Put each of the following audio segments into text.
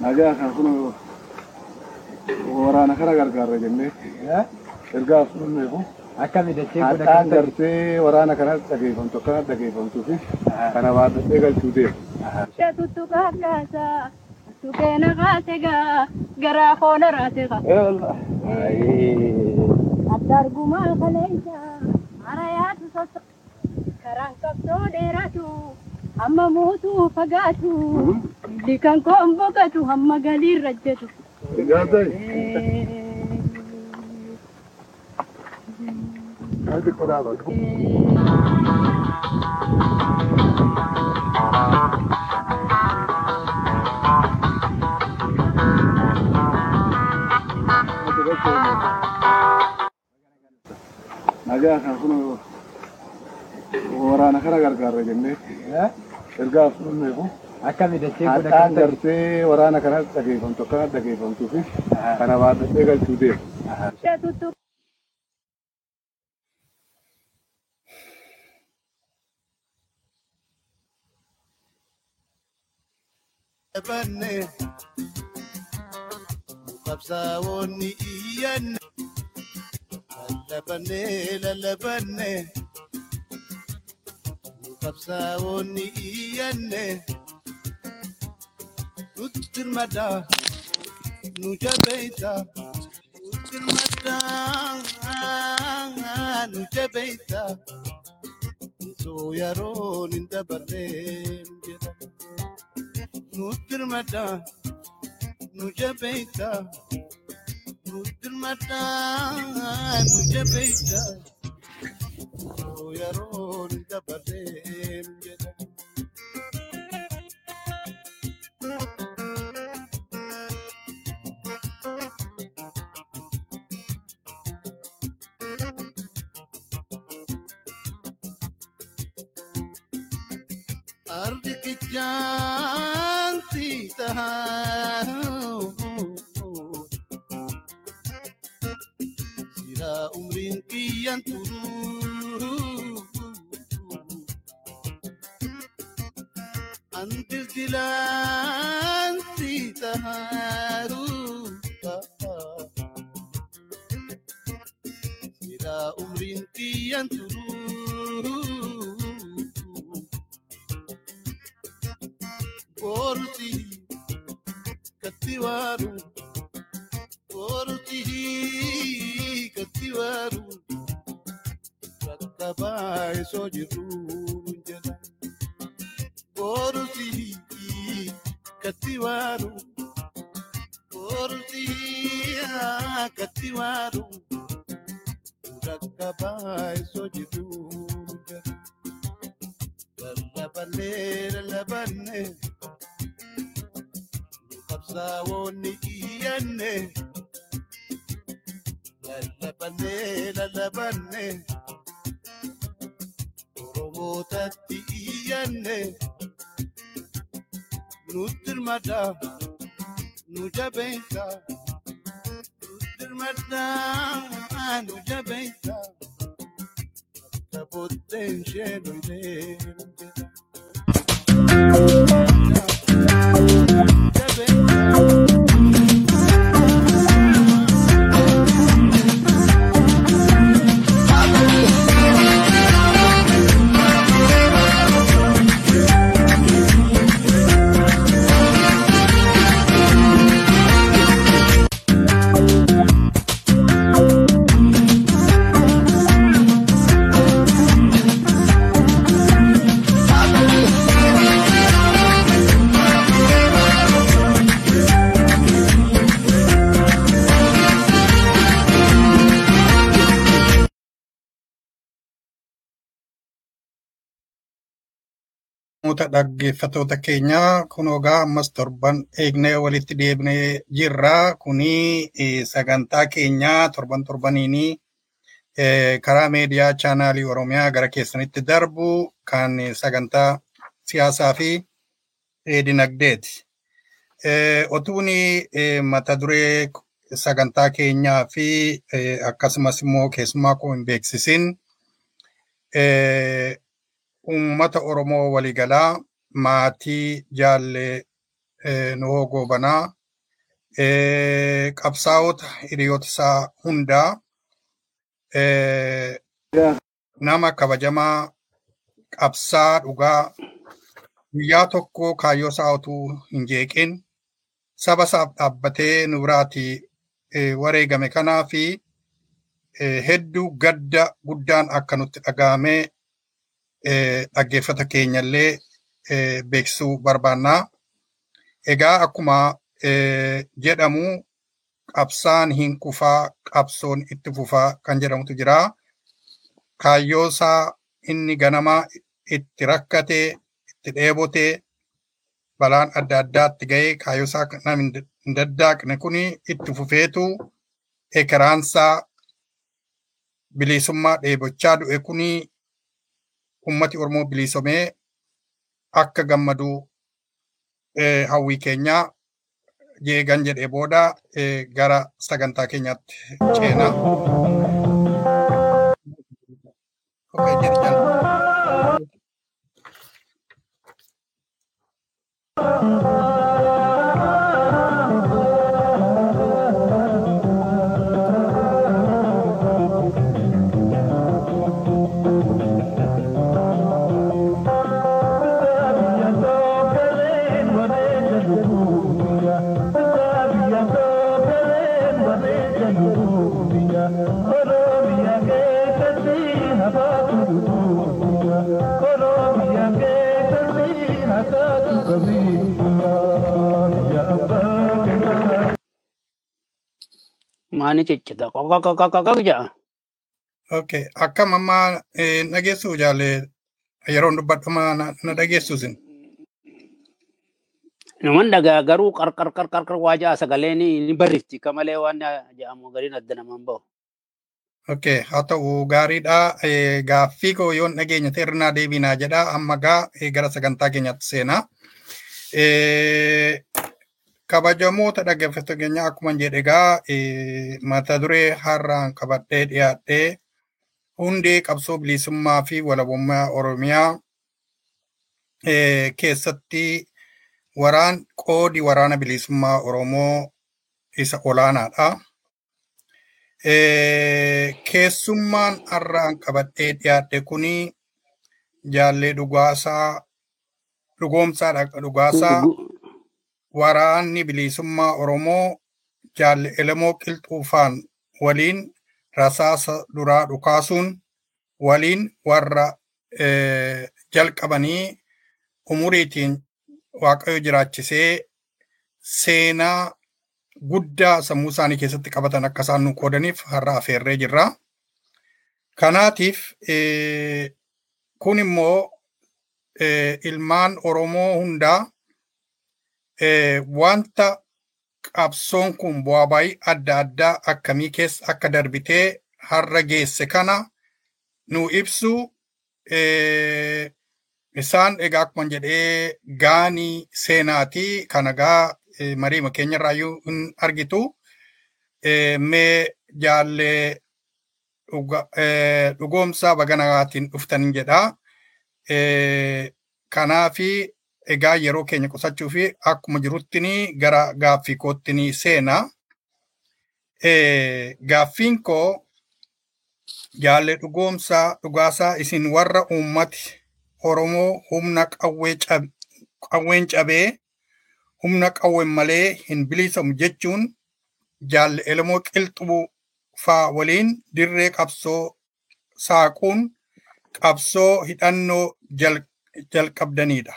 Nagaa kan kun waraana kana gargaarra jennee ergaa fudhannee kun Akkami dachee haadhaan gartee waraana kanatti dhageeffamtu akkanatti dhageeffamtuu fi kana baadhatee galchuu deema. Sheetutu kakkaasa tukeena kaasegaa garaa koona raasegaa. Addargumaa kaleessa harayaatu sosso karaan qabsoo dheeratu hamma muutuu fagaatu. Illi kan koon boqatu hamma galiirra jedhu. Qodaaba. Nagaa kan kun waraana kana gargaarra jennee ergaa fudhannee kun Akkami dachee haadhaan gartee waraana kanatti dhageeffamtu akkanatti dhageeffamtuu fi kana baadhatee galchuu deema. Sheetutu Labanne qabsaa'oonni iyyanne lallabanne lallabanne qabsaa'oonni iyyanne nutti dirmada nu jabeeyta nutti dirmada nu jabeeyta soo yeroon hin dabarreen jedha. Nutirmada, nujabeita, nutirmada, nujabeita. Yaroon dabareen يروني قبل أرضك جانتي تهاو love. Namoota dhaggeeffatoota keenya kun ogaa ammas torban eegnee walitti deebinee jirra. Kuni eh, sagantaa keenya torban torbaniini eh, karaa meediyaa chaanaalii Oromiyaa gara keessanitti darbu kan sagantaa siyaasaa fi eh, dinagdeeti. Otuuni eh, mata duree sagantaa keenyaa fi akkasumas immoo keessumaa koo hin beeksisin uummata Oromoo waliigalaa maatii jaallee eh, Nuhoo Goobanaa, eh, qabsaa'ota hiriyoota isaa hundaa, eh, nama kabajamaa qabsaa dhugaa guyyaa tokko kaayyoo isaa utuu hin jeeqin saba isaaf dhaabbatee nu biraatii eh, wareegame kanaa fi hedduu gadda guddaan akka nutti dhaga'amee dhaggeeffata keenyallee eh, beeksisuu barbaannaa. Egaa akkuma eh, jedhamu qabsaan hin kufaa qabsoon itti fufaa kan jedhamutu jira. Kaayyoo isaa inni ganamaa itti rakkatee itti dheebotee balaan adda addaatti ga'ee kaayyoo isaa namni hin daddaaqne kuni itti fufeetu ekeraansaa bilisummaa dheebochaa du'e kuni ummati Oromoo bilisomee akka gammaduu eh, hawwii keenyaa jeegan jedhee booda eh, gara sagantaa keenyaatti ceena. Okay, jedhi jala. Maani ciccita qoqqoqqoqqoqqoq jedha. Okay, akkam amma eh, dhageessuu jaalle yeroon dubbadhuma na dhageessuusin. Naman dhagaa garuu qarqar qarqar qar waa ja'a sagaleen ni barrifti ka malee waan jedhamu gariin adda namaan bahu. Okay, haa ta'u gaariidha. Gaaffii koo yoon dhageenya irraa deebinaa jedha. Amma gaa gara sagantaa keenyaatti seenaa. Kabajamoota dhaggeeffattoota keenya akkuma jedhe egaa eh, mata duree har'aan qabadhee dhiyaadhee hundee qabsoo bilisummaa fi walabummaa Oromiyaa eh, keessatti waraan qoodi waraana bilisummaa Oromoo isa olaanaadha. Eh, keessummaan har'aan qabadhee dhiyaadhe kuni jaallee dhugaasaa dhugoomsaadha dhugaasaa waraanni bilisummaa Oromoo jaalle Elemoo Qilxuufaan waliin rasaasa duraa dhukaasuun waliin warra eh, jalqabanii umuriitiin Waaqayyo jiraachisee seenaa guddaa sammuu isaanii keessatti qabatan akka isaan nu qoodaniif har'a afeerree jirra. Kanaatiif eh, kun immoo eh, ilmaan Oromoo hundaa wanta qabsoon kun bu'aa bayii adda addaa akkamii keessa akka darbitee har'a geesse kana nu ibsu eh, isaan egaa akkuma jedhee gaanii seenaatii kana gaa eh, mariima keenyarraayyuu hin argitu eh, mee jaallee eh, dhugoomsa baganaatiin dhuftan jedha. Eh, Kanaafi egaa yeroo keenya qusachuu fi akkuma jiruttini gara gaaffii koottini seena. Eh, Gaaffiin koo jaallee dhugoomsaa dhugaasaa isin warra uummati Oromoo humna qawween cabee humna qawween malee hin bilisamu jechuun jaalle Elemoo Qilxuu faa waliin dirree qabsoo saaquun qabsoo hidhannoo jal- jalqabdanidha.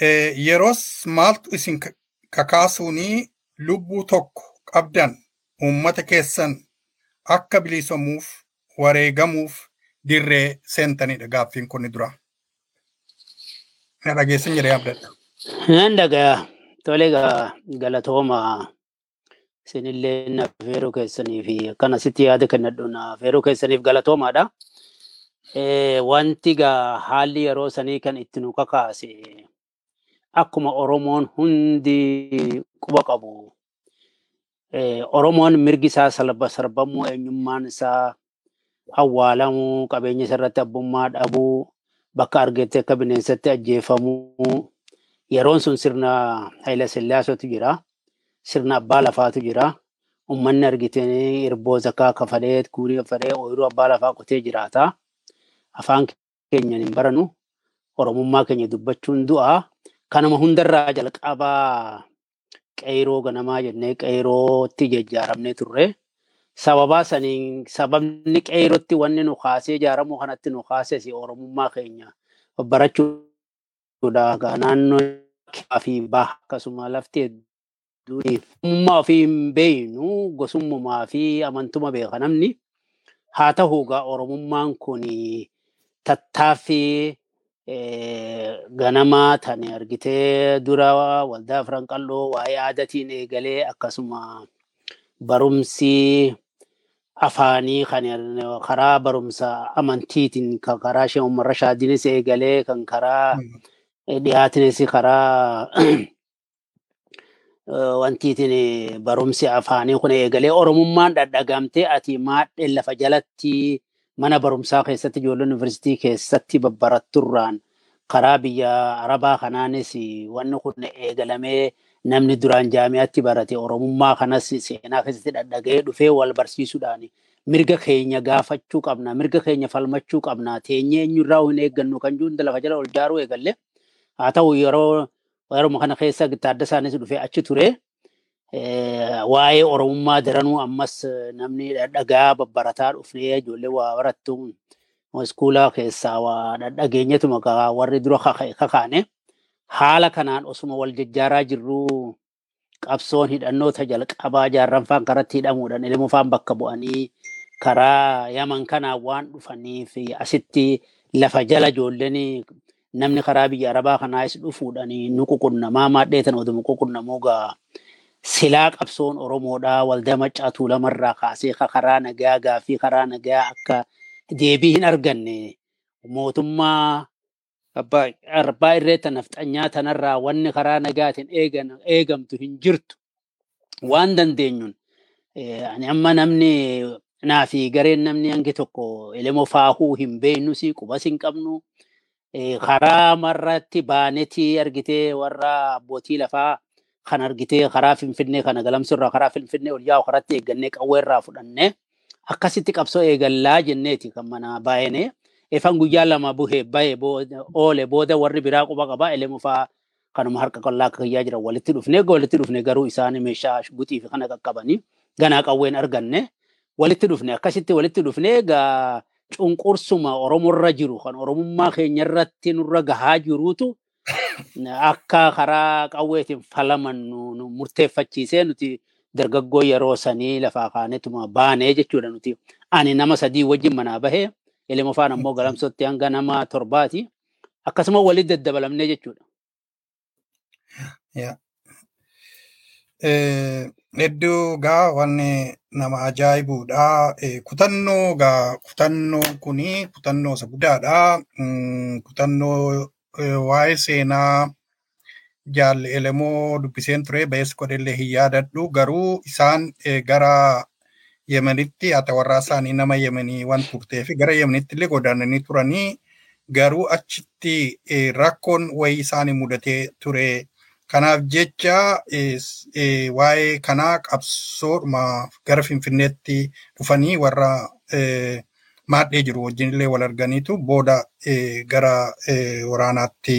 Eh, Yeroos maaltu isin ka- kakaasuunii lubbuu tokko qabdan uummata keessan akka bilisamuuf wareegamuuf dirree seentanidha gaaffiin kun dura. Na dhageessan jedhee abdadha. Nan dhagaa tole galatooma isinillee na feeruu keessanii fi akkanasitti yaada kennadhu na feeruu keessaniif galatoomaadha. Eh, Wanti haalli yeroo sanii kan itti nu kakaase akkuma Oromoon hundi quba qabu. Eh, Oromoon mirgi isaa salba sarbamuu eenyummaan isaa awwaalamuu qabeenya isaa irratti abbummaa dhabuu bakka argetti akka bineensatti ajjeefamuu yeroon sun sirna Haayila Sillaasotu jira. Sirna abbaa lafaatu jira. Uummanni argitanii irboo zakaa kafalee kuurii kafalee ooyiruu abbaa lafaa qotee jiraata. Afaan keenyaan hin baranu. Oromummaa keenya dubbachuun du'a. Kanuma hundarraa jalqabaa qeyroo ganamaa jennee qeyrootti jijjaaramnee turre. Sababaa saniin sababni qeyrootti wanni nu kaasee ijaaramuu kanatti nu kaases Oromummaa keenya barachuudha. Naannoo fi baha akkasuma lafti uummaa ofii hin beeknu gosummaa fi amantuma beeka namni. Haa ta'u egaa Oromummaan kun tattaaffii ganamaa tani argitee dura waldaa Firanqalloo waa'ee aadaatiin eegalee akkasuma barumsi afaanii kan karaa barumsa amantiitiin kan karaa ishee uummarra shaadinis eegalee kan karaa dhiyaatinis karaa wantiitiin barumsi afaanii kun eegalee. Oromummaan dhadhagamtee ati maadheen lafa jalatti mana barumsaa keessatti ijoollee yuunivarsiitii keessatti babbaratturraan karaa biyya arabaa kanaanis wanni kun eegalamee namni duraan jaami'atti barate oromummaa kanas seenaa keessatti dhadhagee dhufee wal barsiisuudhaan mirga keenya gaafachuu qabna mirga keenya falmachuu qabna teenyee eenyurraa hin eeggannu kan hunda lafa jala ol jaaruu eegalle. Haa ta'u yeroo yeroo kana keessa Taaddasaanis dhufee achi ture waa'ee oromummaa daranuu ammas namni dhadhagaa babbarataa dhufnee ijoollee waa barattu iskuulaa keessaa waa dhadhageenyatuma warri dura kakaane haala kanaan osuma wal jajjaaraa jirru qabsoon hidhannoota jalqabaa jaarranfaan karatti hidhamuudhaan ilmufaan bakka bu'anii karaa yaman kanaan waan dhufaniif asitti lafa jala ijoolleen namni karaa biyya arabaa kanaas dhufuudhaan nu ququnnamaa maadheetan oduu ququnnamuu gaa silaa qabsoon oromoodhaa waldaa maccaatuu lamarraa kaasee karaa nagaa gaaffii karaa nagaa akka deebii hin arganne mootummaa arbaa irreetta nafxanyaa tanarraa wanni karaa nagaatiin eegamtu hin jirtu. Waan dandeenyuun ani amma namni naa fi gareen namni hangi tokko ilmoo faahuu hin beeknus qubas hin qabnu karaa marratti baanetii argitee warra abbootii lafaa kan argitee karaa finfinnee kana galamsurraa karaa finfinnee ol yaa'u karatti eeggannee qawweerraa fudhannee akkasitti qabsoo eegallaa jenneeti kan mana baay'inee. Efan guyyaa lama buhee bahe oole booda warri biraa quba qabaa elemufaa kanuma harka qallaa akka kiyyaa jiran walitti dhufne walitti dhufne garuu isaan meeshaa guutii fi kana qaqqabanii ganaa qawween arganne. Walitti dhufne akkasitti walitti dhufne egaa cunqursuma oromorra jiru. Kan oromummaa keenya irratti nurra gahaa jiruutu akka karaa qawweetiin falaman nu murteeffachiisee nuti dargaggoo yeroo sanii lafaa kaanetuma baanee jechuudha nuti ani nama sadii wajjin manaa bahee ilma faan ammoo galamsootti hanga nama torbaati akkasuma walitti daddabalamnee jechuudha. Hedduu gaa wanni nama ajaa'ibuudha. Kutannoo gaa kutannoon kuni kutannoo isa guddaadha. Kutannoo waa'ee seenaa jaalle elemoo dubbiseen ture bees godhellee hin yaadadhu garuu isaan gara yemenitti haa warraa isaanii nama yemenii waan turtee fi gara yemenitti illee godaananii turanii garuu achitti rakkoon wayii isaanii mudatee ture. Kanaaf jecha waa'ee kanaa qabsoodhuma gara Finfinneetti dhufanii warra maadhee jiru wajjin illee wal arganiitu booda gara waraanaatti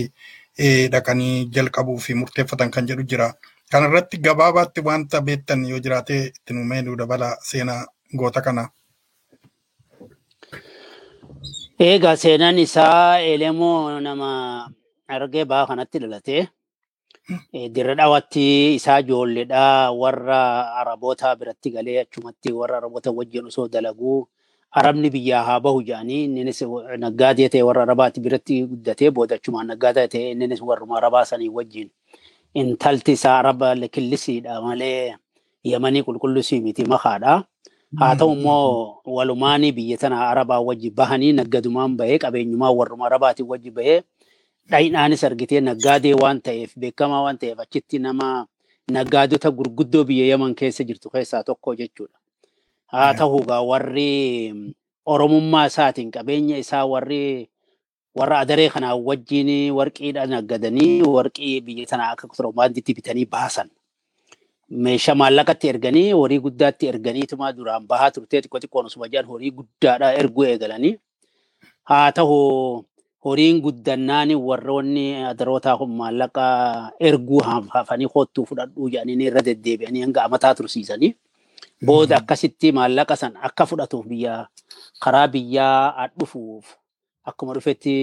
dhaqanii jalqabuu fi murteeffatan kan jedhu jira. Kana irratti gabaabaatti wanta beektan yoo jiraate itti nu meenuu dabala seenaa goota kana. Egaa seenaan isaa elemoo nama argee baa kanatti dhalatee dirra dhawatti isaa ijoolleedha warra araboota biratti galee achumatti warra araboota wajjin osoo dalaguu arabni biyyaa haa bahu jedhanii innis naggaatee ta'e warra arabaati biratti guddatee booda achumaan naggaataa ta'e innis warruma arabaa sanii wajjin intalti isaa araba killisiidha malee yamanii qulqullusii miti makaadha. Haa ta'u immoo walumaanii biyya tana arabaa wajji bahanii naggadumaan bahee qabeenyumaa warruma arabaatiin wajji bahee dhayinaanis argitee naggaadee waan ta'eef beekamaa waan ta'eef achitti nama naggaadota gurguddoo biyya yaman keessa jirtu keessaa tokko jechuudha. Haa ta'u egaa warri oromummaa isaatiin qabeenya isaa warri warra adaree kanaa wajjin warqiidhaan naggadanii warqii biyya tanaa akka kontiroobaandiitti bitanii baasan. Meeshaa maallaqatti erganii horii guddaatti erganiituma duraan bahaa turtee xiqqoo xiqqoon osuma jedhan horii guddaadhaa erguu eegalanii. Haa ta'u horiin guddannaan warroonni adarootaa kun maallaqa erguu hafanii kottuu fudhadhuu jedhanii irra deddeebi'anii hanga amataa tursiisanii. Booda akkasitti maallaqa san akka fudhatuuf biyya karaa biyyaa dhufuuf akkuma dhufetti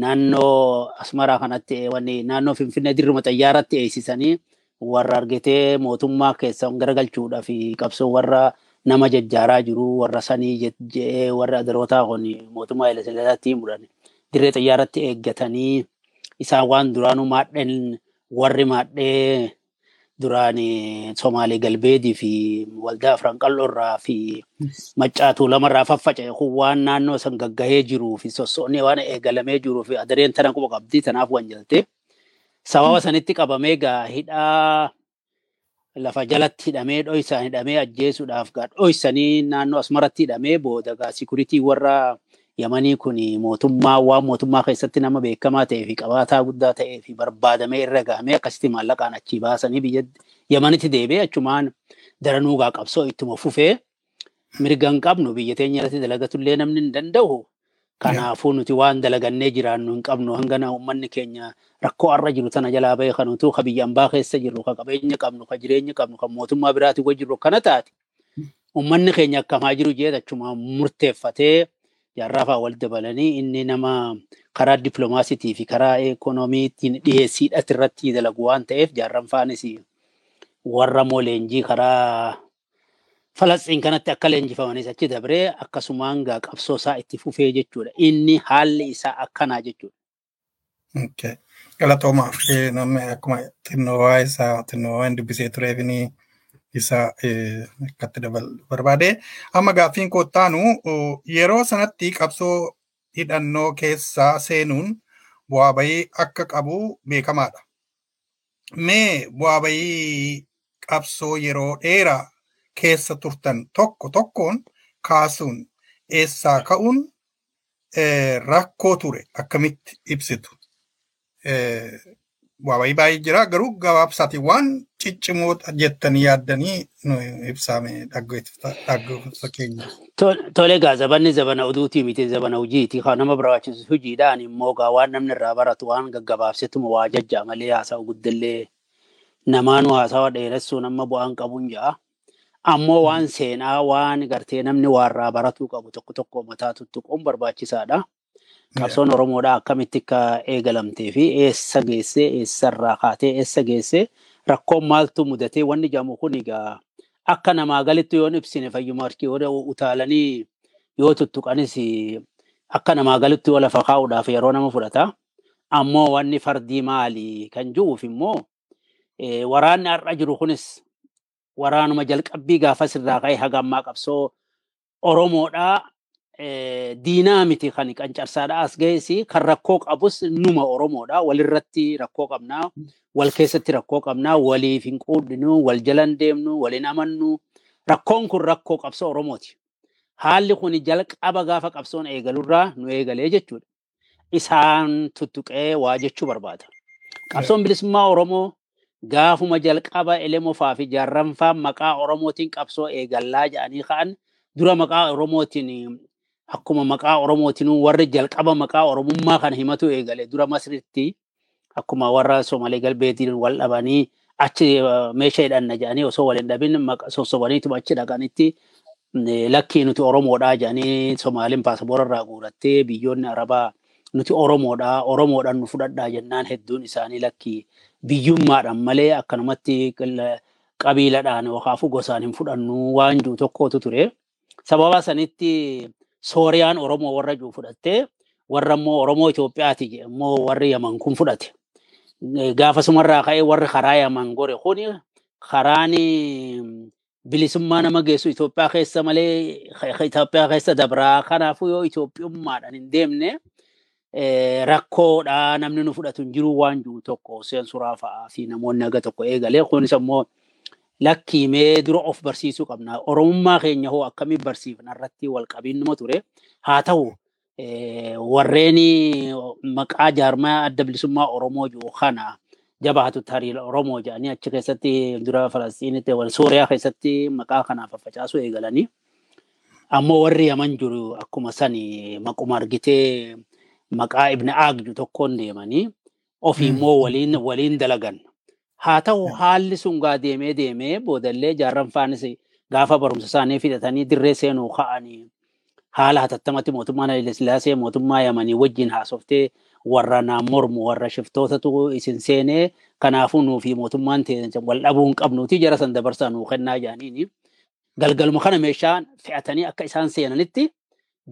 naannoo asmaraa kanatti wanni naannoo finfinnee dirruma xayyaaratti eegsisanii warra argitee mootummaa keessan garagalchuudhaaf qabsoo warra nama jajjaaraa jiru warra sanii jedhee warra adarootaa kun mootummaa Hayilasillaasiitti mudan dirree xayyaaratti eeggatanii isaan waan duraanuu maadheen warri maadhee duraan Somaalee Galbeedii fi waldaa Afran Qal'oorraa fi Maccaatuu lamarraa faffaca'e kun waan naannoo san gaggahee jiruu fi sossoonni waan eegalamee jiruu fi adareen tana quba qabdii tanaaf wanjalte. Sababa sanitti qabamee gaa hidhaa lafa jalatti hidhamee dhoysaan hidhamee ajjeesuudhaaf gaa dhoysanii naannoo asmaratti hidhamee booda gaa sikuritii warra Yamanii kun mootummaa waan mootummaa keessatti nama beekamaa ta'ee fi qabaataa guddaa ta'ee fi barbaadamee irra gahamee akkasitti maallaqaan achii baasanii biyya Yamanitti deebi'ee achumaan daranuu gaa qabsoo ittuma fufee mirga hin qabnu biyya teenya irratti dalagatullee namni hin danda'u. Kanaafuu nuti waan dalagannee jiraannu hin qabnu hanga uummanni keenya rakkoo har'a jiru tana jalaa bahee kan utuu ka biyya ambaa keessa jirru ka qabeenya qabnu ka jireenya qabnu kan mootummaa biraatiin wajjin jirru kana taate uummanni keenya akkamaa jiru jee achumaan murteeffatee jaarraafaa wal dabalanii inni nama karaa dippiloomaasiitii fi karaa ikoonomiitiin dhiyeessiidhaati irratti dalagu waan ta'eef jaarran faanis warra moo leenjii karaa Falastiin kanatti akka leenjifamanis achi dabree akkasumaan gaa qabsoo isaa itti fufee jechuudha. Inni haalli isaa akkanaa jechuudha. Galatoomaaf namni akkuma xinnoo isaa xinnoo waan dubbisee tureef isa akkatti dabalu barbaade. Amma gaaffiin koottaanu yeroo sanatti qabsoo hidhannoo keessaa seenuun bu'aa bahii akka qabu beekamaadha. Mee bu'aa bahii qabsoo yeroo dheeraa keessa turtan tokko tokkoon kaasuun eessaa ka'uun rakkoo ture akkamitti ibsitu. Bahii baay'ee jira garuu gabaabsaati waan ciccimoo jettanii yaaddanii ibsame dhaggeeffata keenya. Tole egaa zabanni zabana oduutii miti zabana hojiiti kan nama barbaachisu hojiidhaan immoo gaa waan namni irraa baratu waan gaggabaabsetuma waa jajjaa malee haasa'u guddillee namaanuu haasawa dheeressuun amma bu'aan qabuun ja'a. Ammoo waan seenaa waan gartee namni waarraa baratuu qabu tokko tokko mataa tuttuquun barbaachisaadha. Qabsoon Oromoodhaa akkamitti akka eegalamtee fi eessa geessee eessarraa kaatee eessa geessee rakkoon maaltu mudatee wanni jedhamu kun egaa akka namaa galitti yoon ibsine fayyuma harkii yoo utaalanii yoo tuttuqanis akka namaa galitti yoo lafa kaa'uudhaaf yeroo nama fudhata. Ammoo wanni fardii maali kan jiruuf immoo waraanni har'a jiru kunis waraanuma jalqabbii gaafas irraa ka'ee haga ammaa qabsoo Oromoodhaa diinaa miti kan qancarsaadhaa as ga'es kan rakkoo qabus numa Oromoodha. Walirratti rakkoo qabnaa, wal keessatti rakkoo qabnaa, waliif hin quudhinu, wal jalan deemnu, waliin amannu. Rakkoon kun rakkoo qabsoo Oromooti. Haalli kun jalqaba gaafa qabsoon eegalurraa nu eegalee jechuudha. Isaan tuttuqee waa jechuu barbaada. Qabsoon bilisummaa Oromoo gaafuma jalqaba elemofaa fi jaarranfaa maqaa Oromootiin qabsoo eegallaa jedhanii ka'an dura maqaa Oromootiin akkuma maqaa Oromootiin warri jalqaba maqaa Oromummaa kana himatu eegale dura Masritti akkuma warra Somaalee galbeetiin wal dhabanii achi meeshaa hidhanna jedhanii osoo waliin dhabin sossobaniituma achi dhaqanitti lakkii nuti Oromoodhaa jedhanii Somaaliin paasapoora irraa guurattee biyyoonni Arabaa nuti Oromoodhaa Oromoodhaan nu fudhadhaa jennaan hedduun isaanii lakkii biyyummaadhaan malee akkanumatti qabiiladhaan yookaan gosaan hin fudhannu waan jiru tokkotu ture. Sababa sanitti Sooriyaan Oromoo warra jiru fudhattee warra immoo Oromoo Itoophiyaati immoo warri Yaman kun fudhate. Gaafasumarraa ka'ee warri karaa Yaman gore kun karaan bilisummaa nama geessu Itoophiyaa keessa malee Itoophiyaa keessa dabraa kanaafuu yoo Itoophiyummaadhaan hin deemne rakkoodha namni nu fudhatu hin jiru waan jiru tokko seensuraa fa'aa fi namoonni aga tokko eegalee kunis immoo lakkiimee dura of barsiisuu qabna. Oromummaa keenya hoo akkamiin barsiifna irratti wal qabinnuma ture. Haa ta'u warreen maqaa jaarmaa adda bilisummaa Oromoo jiru kana jabaatu hariira Oromoo jedhanii achi keessatti dura Falastiinitti wal Sooriyaa keessatti maqaa kanaaf facaasuu eegalanii. Ammoo warri Yaman jiru akkuma sani maquma argitee maqaa Ibna Aagju tokkoon deemanii ofii immoo waliin waliin dalagan. Haa ta'u haalli sun gaa deemee deemee boodallee jaarran faanis gaafa barumsa isaanii fixatanii dirree seenuu ka'anii haala hatattamatti mootummaan Haile Sillaasee mootummaa Yamanii wajjin haasoftee warra naan mormu warra shiftootatu isin seenee kanaafuu nuu fi mootummaan wal dhabuu hin qabnuuti jara san dabarsaa nuu kennaa jedhaniini. Galgaluma kana meeshaa fe'atanii akka isaan seenanitti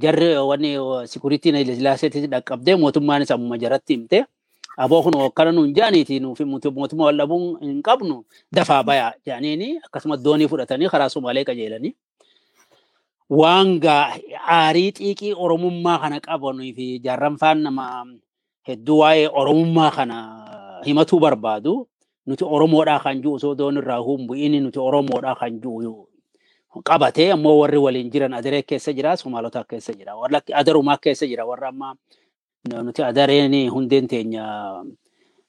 jarri wanni sikuriitiin Haile Sillaaseetti dhaqqabdee mootummaanis ammuma jaratti himte. Aboo kun akkana nuun jaaniiti nuufi mootummaa wal dhabuu hin qabnu dafaa bayaa jedhaniini akkasumas doonii fudhatanii karaa Sumaalee qajeelanii. waan aarii xiiqii oromummaa kana qabanii fi jaarranfaan nama hedduu waa'ee oromummaa kana himatuu barbaadu nuti oromoodhaa kan jiru osoo doon irraa humbu'iin nuti oromoodhaa kan jiru qabatee ammoo warri waliin jiran adaree keessa jira somaalotaa keessa jira warra adarumaa keessa jira warra amma nuti adareen hundeen teenya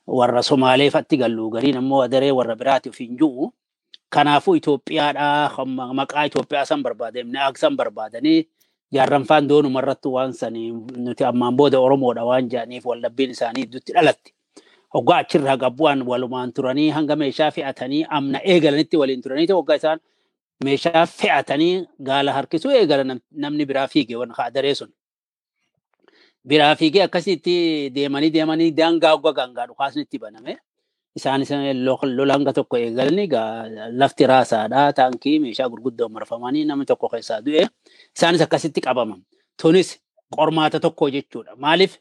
warra somaaleefatti gallu gariin ammoo adaree warra biraatiif hin jiru. kanaafuu Itoophiyaadhaa maqaa Itoophiyaa san barbaade naag san barbaadanii jaarranfaan doonuma irratti waan sanii nuti ammaan booda Oromoodha waan jedhaniif waldhabbiin isaanii idduutti dhalatti. Hoggaa achirraa gabbu'an walumaan turanii hanga meeshaa fe'atanii amna eegalanitti waliin turanii hoggaa isaan meeshaa fe'atanii gaala harkisuu eegalan namni biraa fiige waan adaree sun. Biraa fiigee akkasitti deemanii deemanii daangaa hoggaa gangaa dhukaasni itti baname. isaanis lola hanga tokko eegalanii lafti raasaadha taankii meeshaa gurguddoo marfamanii namni tokko keessaa du'e isaanis akkasitti qabaman. Tunis qormaata tokko jechuudha. Maaliif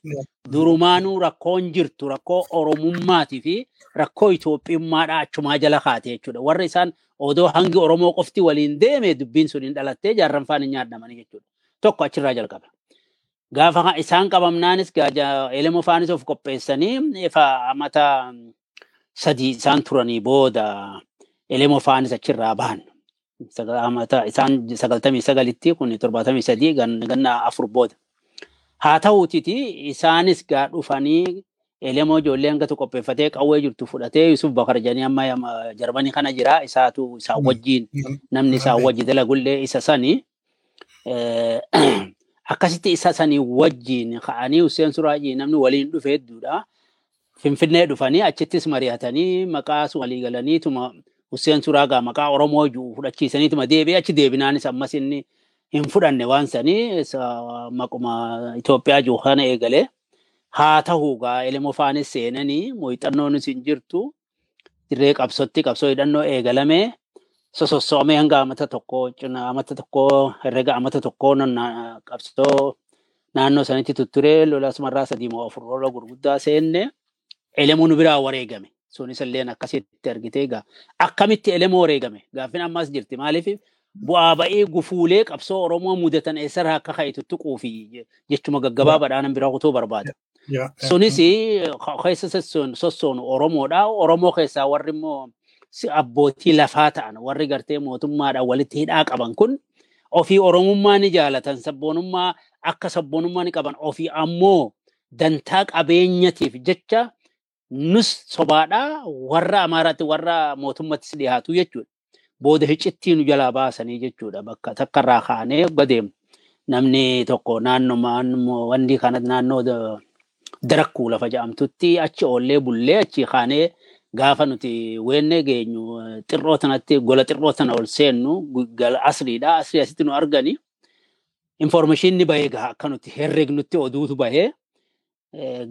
durumaanuu rakkoon jirtu rakkoo Oromummaatii fi rakkoo Itoophiyummaadha achumaa jala kaate jechuudha. Warri isaan odoo hangi Oromoo qofti waliin deeme dubbiin sun hin dhalattee jaarranfaan hin nyaadhamanii jechuudha. Tokko achirraa jalqaba. Gaafa isaan qabamnaanis elmoo faanis of qopheessanii ifa amata sadii isaan turanii booda elemoo faanis achirraa bahan. Isaan sagaltamii sagalitti kun torbaatamii sadii ganna afur booda. Haa ta'uutiti isaanis gaa dhufanii elemoo ijoollee hanga tokko qopheeffatee qawwee jirtu fudhatee Yusuf Bakar jedhanii amma Jarmanii kana jira isaatu isaan wajjin namni isaan wajji dalagullee isa sani. Akkasitti isa sanii wajjin ka'anii Hussein Suraajii namni waliin dhufe hedduudha. Finfinnee dhufanii achittis mari'atanii maqaa walii galaniituma Hussein Suraagaa maqaa Oromoo jiru fudhachiisaniituma deebi'ee achi deebinaanis ammas inni hin fudhanne waan sanii maquma Itoophiyaa jiru kana eegalee haa ta'uu gaa elemoo faanis seenanii muuxannoonis hin jirtu dirree qabsotti qabsoo hidhannoo eegalamee sosossoomee hanga amata tokko cina amata tokko herrega amata tokko qabsoo naannoo sanitti tutturee lola sumarraa sadii moo lola gurguddaa seenne. elemuun biraa wareegame. Sunis illee akkasitti argitee egaa akkamitti elemoo wareegame gaaffiin ammas jirti maaliif bu'aa ba'ee gufuulee qabsoo Oromoo mudatan eessarraa akka ka'e tuquu fi jechuma gaggabaabaadhaan biraa kutuu barbaada. Sunis keessa sossoonu Oromoodha. Oromoo keessaa warri immoo abbootii lafaa ta'an warri gartee mootummaadhaan walitti hidhaa qaban kun ofii Oromummaa ni jaalatan sabboonummaa akka sabboonummaa ni qaban ofii ammoo dantaa qabeenyatiif jecha nus sobaadhaa warra amaaraatti warra mootummaattis dhiyaatu jechuudha. Booda hiccittii nu jalaa baasanii jechuudha bakka takkarraa kaanee gadeemu. Namni tokko naannoo wanni kana naannoo darakkuu lafa jedhamtutti achi oollee bullee achi kaanee gaafa nuti weenne geenyu xirroo tanatti gola xirroo tana ol seennu gala asriidha. Asrii asitti nu argani. Informeeshinni bahee gaa akka nuti herregnutti oduutu bahee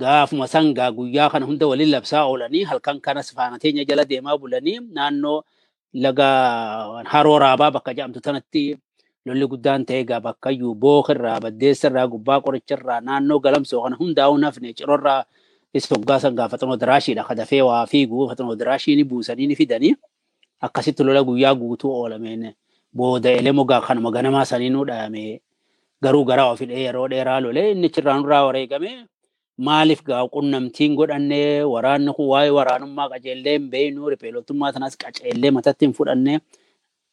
gaafuma sangaa guyyaa kana hunda waliin labsaa oolanii halkan kanas faana teenya jala deemaa bulanii naannoo laga haroo raabaa bakka jedhamtu tanatti lolli guddaan ta'e gaa bakka iyyuu bookirraa baddeessarraa gubbaa qoricharraa naannoo galamsoo kana hundaa'uu nafne cirorraa isa hoggaa san gaafatanoo diraashiidha kadafee waa fiigu fatanoo diraashiini buusanii ni fidanii. Akkasitti lola guyyaa guutuu oolameen booda elemoo kanuma ganamaa sanii nu dhayame garuu garaa ofidhee yeroo dheeraa lolee inni chirraa nurraa wareegame maaliif gaa qunnamtiin godhannee waraanni kun waa'ee waraanummaa qajeellee hin beeknu ripeelottummaa tanas qaceellee matatti hin fudhanne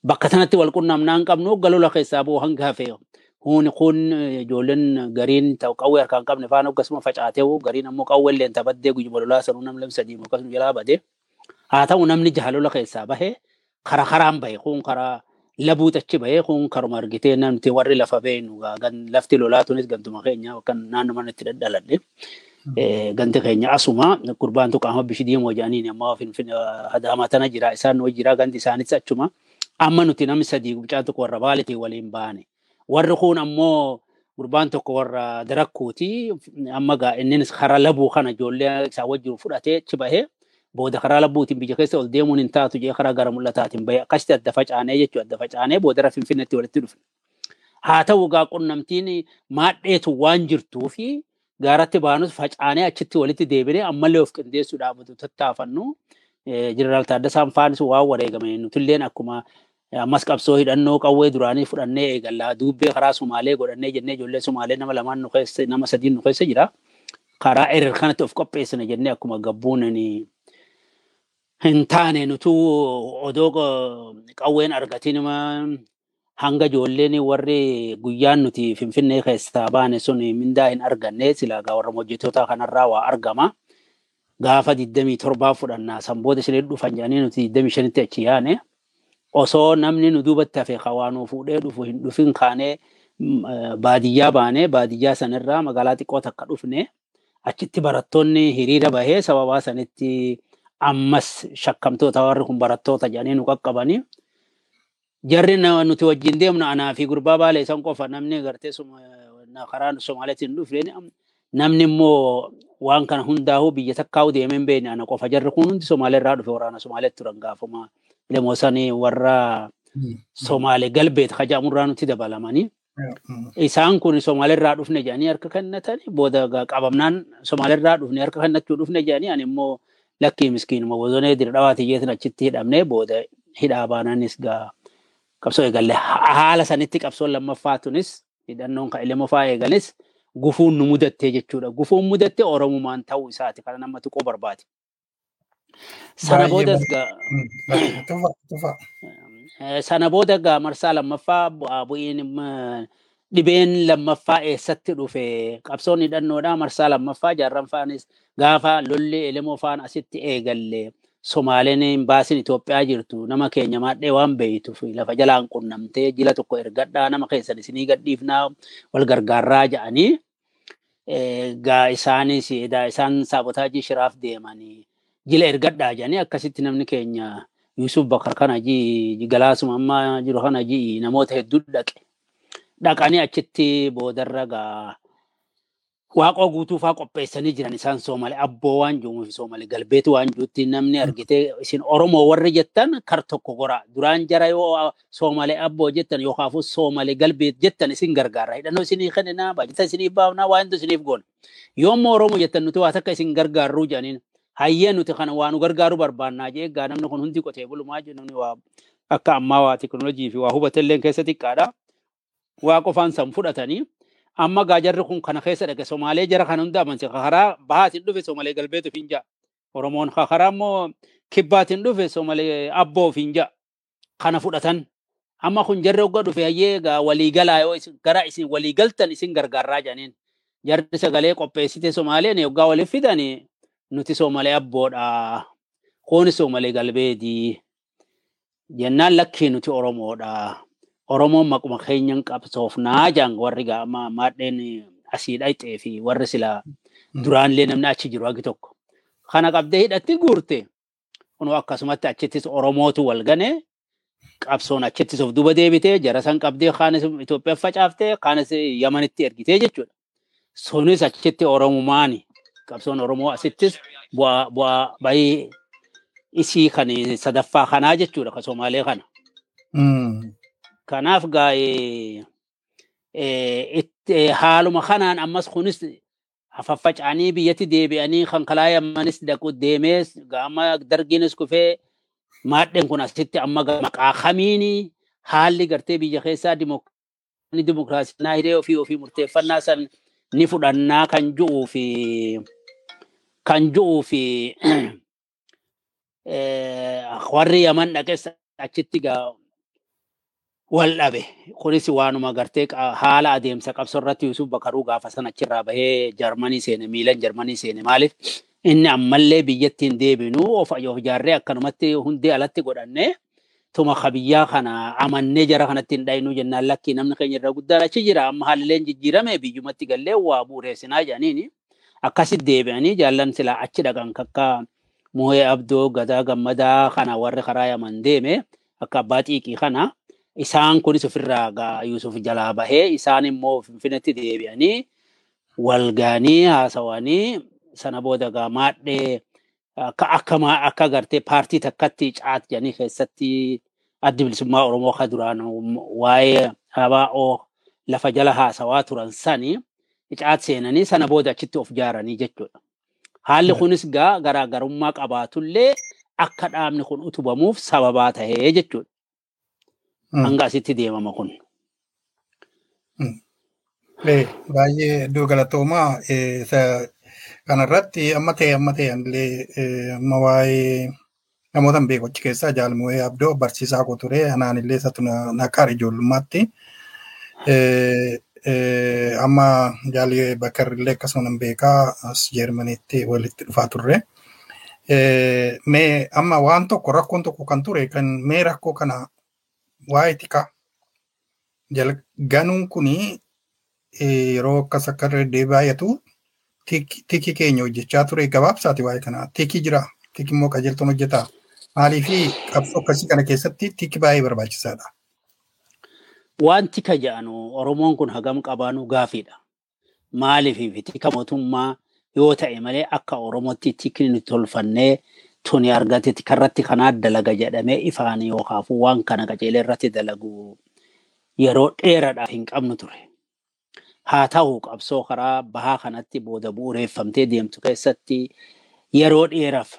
bakka sanatti wal qunnamnaa hin qabnu galola keessaa boo hanga hafe Kun kun ijoolleen gariin ta'u qawwee harkaan qabne faana akkasuma facaatee gariin ammoo qawwee illee tabaddee guyyuma lolaa sanuu namni lam sadii akkasuma jalaa badee. Haa ta'u namni jahalola keessaa bahee kara karaan bahe kun karaa labuutachi bahee kun karuma argitee namti warri lafa beenu lafti lolaa tunis gantuma keenya kan naannoo manatti daddaladhe. Ganti keenya asuma gurbaan qaama bishi diimoo jedhaniin ammoo hadaama tana jira isaan hojii jira ganti isaanis achuma. Amma nuti namni sadii gucaa tokko warra baalitii waliin baane. Warri kun ammoo gurbaan tokko warra darakkuuti amma innis karaa labuu kana ijoollee isaa wajjin fudhatee achi bahee booda karaa labbuutiin biyya keessa ol deemuun hin taatu jee karaa gara mul'ataatiin bahee akkasitti adda facaanee jechuudha adda facaanee boodara finfinneetti walitti dhufe. Haa ta'u gaa qunnamtiin maadheetu waan jirtuu fi gaaratti baanus facaanee achitti walitti deebinee ammallee of qindeessuudhaaf tattaafannu. Jeneraal Taaddasaan Faanis waan wareegame nutilleen akkuma ammas qabsoo hidhannoo qawwee duraanii fudhannee eegallaa duubbee karaa Sumaalee godhannee jennee ijoollee Sumaalee nama lamaan nu keessa nama sadiin nu keessa jira. Karaa erer kanatti of qopheessina jennee akkuma gabbuun hin taane nutu odoo qawween argatiin hanga ijoolleen warri guyyaan nuti finfinnee keessaa baane sun mindaa hin arganne silaa warra hojjettoota kanarraa waa argama. Gaafa 27 fudhannaa sanboota ishee dhufan jedhanii nuti 25tti achi yaane. Osoo namni nu duubatti hafe kawaanuu fuudhee dhufu hin dhufin kaanee baadiyyaa baanee baadiyyaa sanirraa magaalaa xiqqoo takka dhufne achitti barattoonni hiriira bahee sababaa sanitti ammas shakkamtoota warri kun barattoota jedhanii nu qaqqabanii. Jarri nuti wajjin deemnu anaa fi gurbaa baalee san qofa namni gartee karaa Somaaliitiin dhufne namni immoo waan kana hundaa'uu biyya takkaa'uu deemee hin beekne ana qofa jarri kun hundi Somaaleerraa dhufe waraana Somaaleetti turan gaafuma. Lemoosanii warra Somaalee galbeet haja'amurraa nutti dabalamanii. Isaan kun Somaaleerraa dhufne jedhanii harka kennatanii booda qabamnaan Somaaleerraa dhufne harka kennachuu dhufne jedhanii ani immoo lakkii miskiinuma bosonee dirdhawaati jeetin achitti hidhamne booda hidhaa baananis gaa qabsoo eegalle haala sanitti qabsoon lammaffaa tunis hidhannoon kan lammaffaa eegalis gufuun nu mudattee jechuudha. Gufuun mudatte Oromumaan ta'uu isaati kana nama tuquu barbaade. Sana boodas sana booda gaa marsaa lammaffaa bu'iin dhibeen lammaffaa eessatti dhufe qabsoon hidhannoodha marsaa lammaffaa jaarran faanis gaafa lolli elemoo faan asitti eegalle Somaaleen baasin Itoophiyaa jirtu nama keenya maadhee waan beeytuuf lafa jalaan qunnamtee jila tokko ergadhaa nama keessan isinii gadhiifnaa wal gargaarraa jedhanii isaanis isaan saabotaajii shiraaf deemanii jila ergadhaa jedhanii akkasitti namni keenya Yusuf Bakar kana galaasuma amma jiru kana namoota hedduu dhaqe. Dhaqanii achitti boodarra gaa waaqoo guutuu faa qopheessanii jiran isaan Soomalee abboo waan jiruuf Soomalee galbeetu waan jirutti namni argite isin Oromoo warri jettan kar tokko gora. Duraan jara yoo Soomalee abboo jettan yookaafuu Soomalee galbeet jettan isin gargaara. Hidhannoo isinii kenninaa baajata isinii baafnaa waa hedduu isiniif goona. Yoommoo Oromoo jettan nuti waa takka isin gargaarruu jedhaniin hayyee nuti kana waa nu gargaaru barbaannaa jee egaa namni kun hundi qotee bulumaa jiru namni waa akka ammaa waa teknoolojii fi waa hubatellee keessa xiqqaadha. Waa qofaan san fudhatanii amma gaa jarri kun kana keessa dhaqe Somaalee jara kana hunda amanse karaa bahaatiin dhufe Somaalee galbeetu finja. Oromoon karaa immoo kibbaatiin dhufe Somaalee abboo finja. Kana fudhatan. Amma kun jarri hogga dhufe hayyee gaa waliigalaa yoo gara isin waliigaltan isin gargaarraa jedhaniin. Jarri sagalee qopheessite Somaaleen hoggaa waliif fidanii nuti Soomalee abboodha. Kuuni Soomalee galbeeti. Jennaan lakkii nuti Oromoodha. Oromoon maquma keenyan qabsoofnaa jaan warri gaama maadheen asii dhayxee fi warri sila duraanillee namni achi jiru hagi tokko. Kana qabdee hidhatti guurte. Kun akkasumatti achittis Oromootu wal gane. Qabsoon achittis of duba deebitee jara san qabdee kaanis Itoophiyaa facaaftee kaanis Yamanitti ergitee jechuudha. Sunis achitti Oromumaani. Qabsoon Oromoo asittis bu'aa bahii isii kan sadaffaa kanaa jechuudha ka Somaalee kana. Kanaaf gaa'ee haaluma kanaan ammas kunis faffaca'anii biyyatti deebi'anii kan kalaa yammanis dhaqu deemee gaama dargiinis kufee maadheen kun asitti amma maqaa kamiini haalli gartee biyya keessaa dimokiraasii naa hidhee ofii ofii murteeffannaa san ni fudhannaa kan ju'uu fi kan ju'uu fi warri yaman dhaqes achitti wal dhabe. Kunis waanuma gartee haala adeemsa qabsoo irratti Yusuf Bakaruu gaafa sana achirraa bahee Jarmanii seene miilan Jarmanii seene maaliif? Inni ammallee biyyattiin deebinuu of of ijaarree akkanumatti hundee alatti godhannee tuma kabiyyaa kana amannee jara kanatti hin dhayinuu jennaan lakkii namni keenya irra guddaan achi jira. Amma haalleen jijjiirame biyyumatti gallee waa buureessinaa jedhaniini akkasitti deebi'anii jaallan silaa achi dhaqan kakka Muhee Abdoo Gadaa Gammadaa kana warri karaa yaman deeme akka abbaa xiiqii kana. Isaan kunis ofirraa gaa. Yusuf jalaa bahee isaan immoo Finfinneetti deebi'anii wal gaanii haasawanii sana booda maadhee akka akka akka gartee paartii takkatti caat jedhanii keessatti addi bilisummaa Oromoo ka duraan waa'ee ABO lafa jala haasawaa turan sani caat seenanii sana booda achitti of ijaaranii jechuudha. Haalli kunis gaa garaagarummaa qabaatullee akka dhaabni kun utubamuuf sababaa tahee jechuudha. Mm. Hanga asitti deemama kun. Lee, baay'ee iddoo galatoomaa isa kanarratti amma ta'e amma ta'e illee amma waa'ee namoota hin beeku achi keessaa jaalmu'ee abdoo barsiisaa koo ture anaan illee isatu na na qaare ijoollummaatti. Eh, amma jaalii bakar illee akkasuma nan beekaa as jeermaniitti walitti dhufaa turre. Eh, Mee amma waan tokko rakkoon tokko kan ture kan mee rakkoo kana waa'ee tikaa ganuun kunii eh, yeroo akkas akka irra baay'atu tiki keenya hojjechaa ture gabaabsaati waa'ee kana tiki jira tiki immoo qajeeltoon hojjetaa maaliifi qabsoo akkasii kana keessatti tiki baay'ee barbaachisaadha. Wanti ka jedhanu Oromoon kun hagam qabaanu gaafiidha. Maaliif tika mootummaa yoo ta'e malee akka Oromootti tikni tolfannee tuni argate tikarratti kanaa dalaga jedhamee ifaan yookaafuu waan kana qajeelee irratti dalagu yeroo dheeraadhaaf hin qabnu ture. Haa ta'u qabsoo karaa bahaa kanatti booda bu'uureeffamtee deemtu keessatti yeroo dheeraaf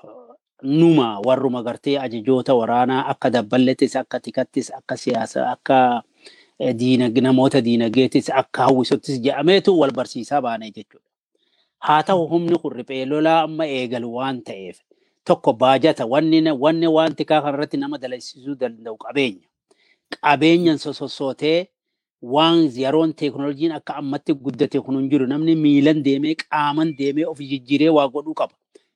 numa warruma gartee ajajoota waraanaa akka dabballettis akka tikattis akka siyaasa akka namoota diinageetis akka hawwisottis jedhameetu wal barsiisaa baane jechuudha. Haa ta'u humni kun riphee lolaa amma eegalu waan ta'eef tokko baajata wanni tikaa kanarratti nama dalagsisuu danda'u qabeenya. Qabeenyan sosossootee waan yeroon teeknooloojiin akka ammatti guddate kun hin jiru namni miilan deemee qaaman deemee of jijjiiree waa godhuu qaba.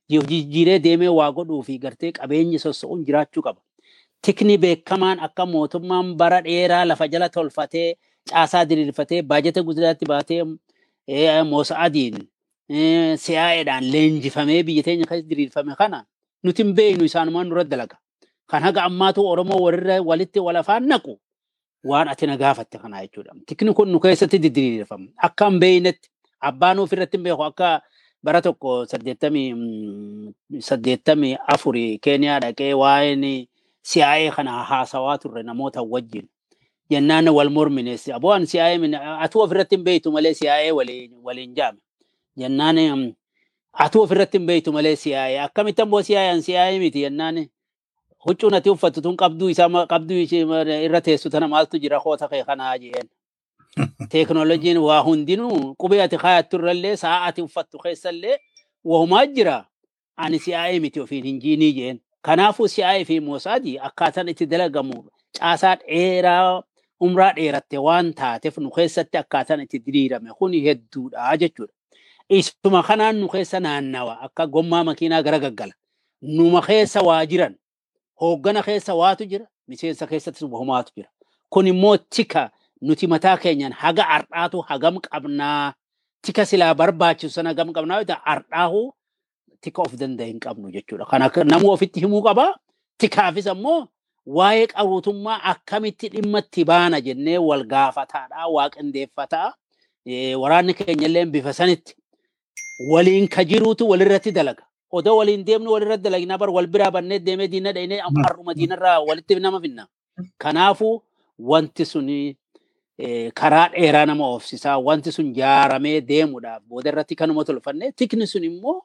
Jijjiiree deemee waa godhuu fi gartee qabeenyi soso'uun jiraachuu qaba. Tikni beekamaan akka mootummaan bara dheeraa lafa jala tolfatee caasaa diriirfatee baajata guddaatti baatee Moosa'adiin siyaa'eedhaan leenjifamee biyya teenya keessa diriirfame kana nuti hin beeknu isaanumaan dura dalaga. Kan haga ammaatu Oromoo walirra walitti wal afaan naqu waan ati na gaafatte kana jechuudha. Tikni kun nu keessatti diriirfama. Akka hin beeknetti abbaan ofirratti hin beeku akka bara tokko saddeettamii mm, saddeettamii afurii Keeniyaa dhaqee waa'een siyaa'ee kana haasawaa turre namoota wajjin. Jennaan wal mormines aboon siyaa'ee atuu ofirratti hin beektu malee siyaa'ee waliin waliin jaame. Jennaan mm, atuu ofirratti hin beektu malee siyaa'ee akkamitti ammoo siyaa'een siyaa'ee miti jennaan huccuun ati uffattu tun qabduu isaa ma- qabduu ishee ma- irra teessu tana maaltu jira koota kee kanaa jeen. Teeknooloojiin waa hundinuu qubee ati kaayattu irrallee sa'a ati uffattu keessallee wahumaa jira. Ani siyaa'ee miti ofiin hin jiinii jeen. Kanaafuu siyaa'ee fi moosaadii akkaataan itti dalagamu caasaa dheeraa umraa dheeratte waan taateef nu keessatti akkaataan itti diriirame kun hedduudha jechuudha. Isuma kanaan nu keessa naannawa akka gommaa makiinaa gara gaggala. Numa keessa waa jiran hooggana keessa waatu jira miseensa keessattis wahumaatu jira. Kun immoo tika nuti mataa keenyaan haga ardhaatu hagam qabnaa tika silaa barbaachisu sana hagam qabnaa yoo ta'e ardhaahu tika of danda'a hin qabnu jechuudha. Kana namni ofitti himuu qaba. Tikaafis ammoo waa'ee qaruutummaa akkamitti dhimma itti baana jennee wal gaafataadha, waa qindeeffataa. Eh, Waraanni keenya illee bifa sanitti waliin ka jiruutu walirratti dalaga. Odoo waliin deemnu walirratti dalagnaa bar wal biraa bannee deemee diina dhaynee amma har'uma diinarraa walitti nama finna. Kanaafuu wanti suni karaa dheeraa nama oofsisaa wanti sun jaaramee deemuudhaaf booda irratti kanuma tolfanne tikni sun immoo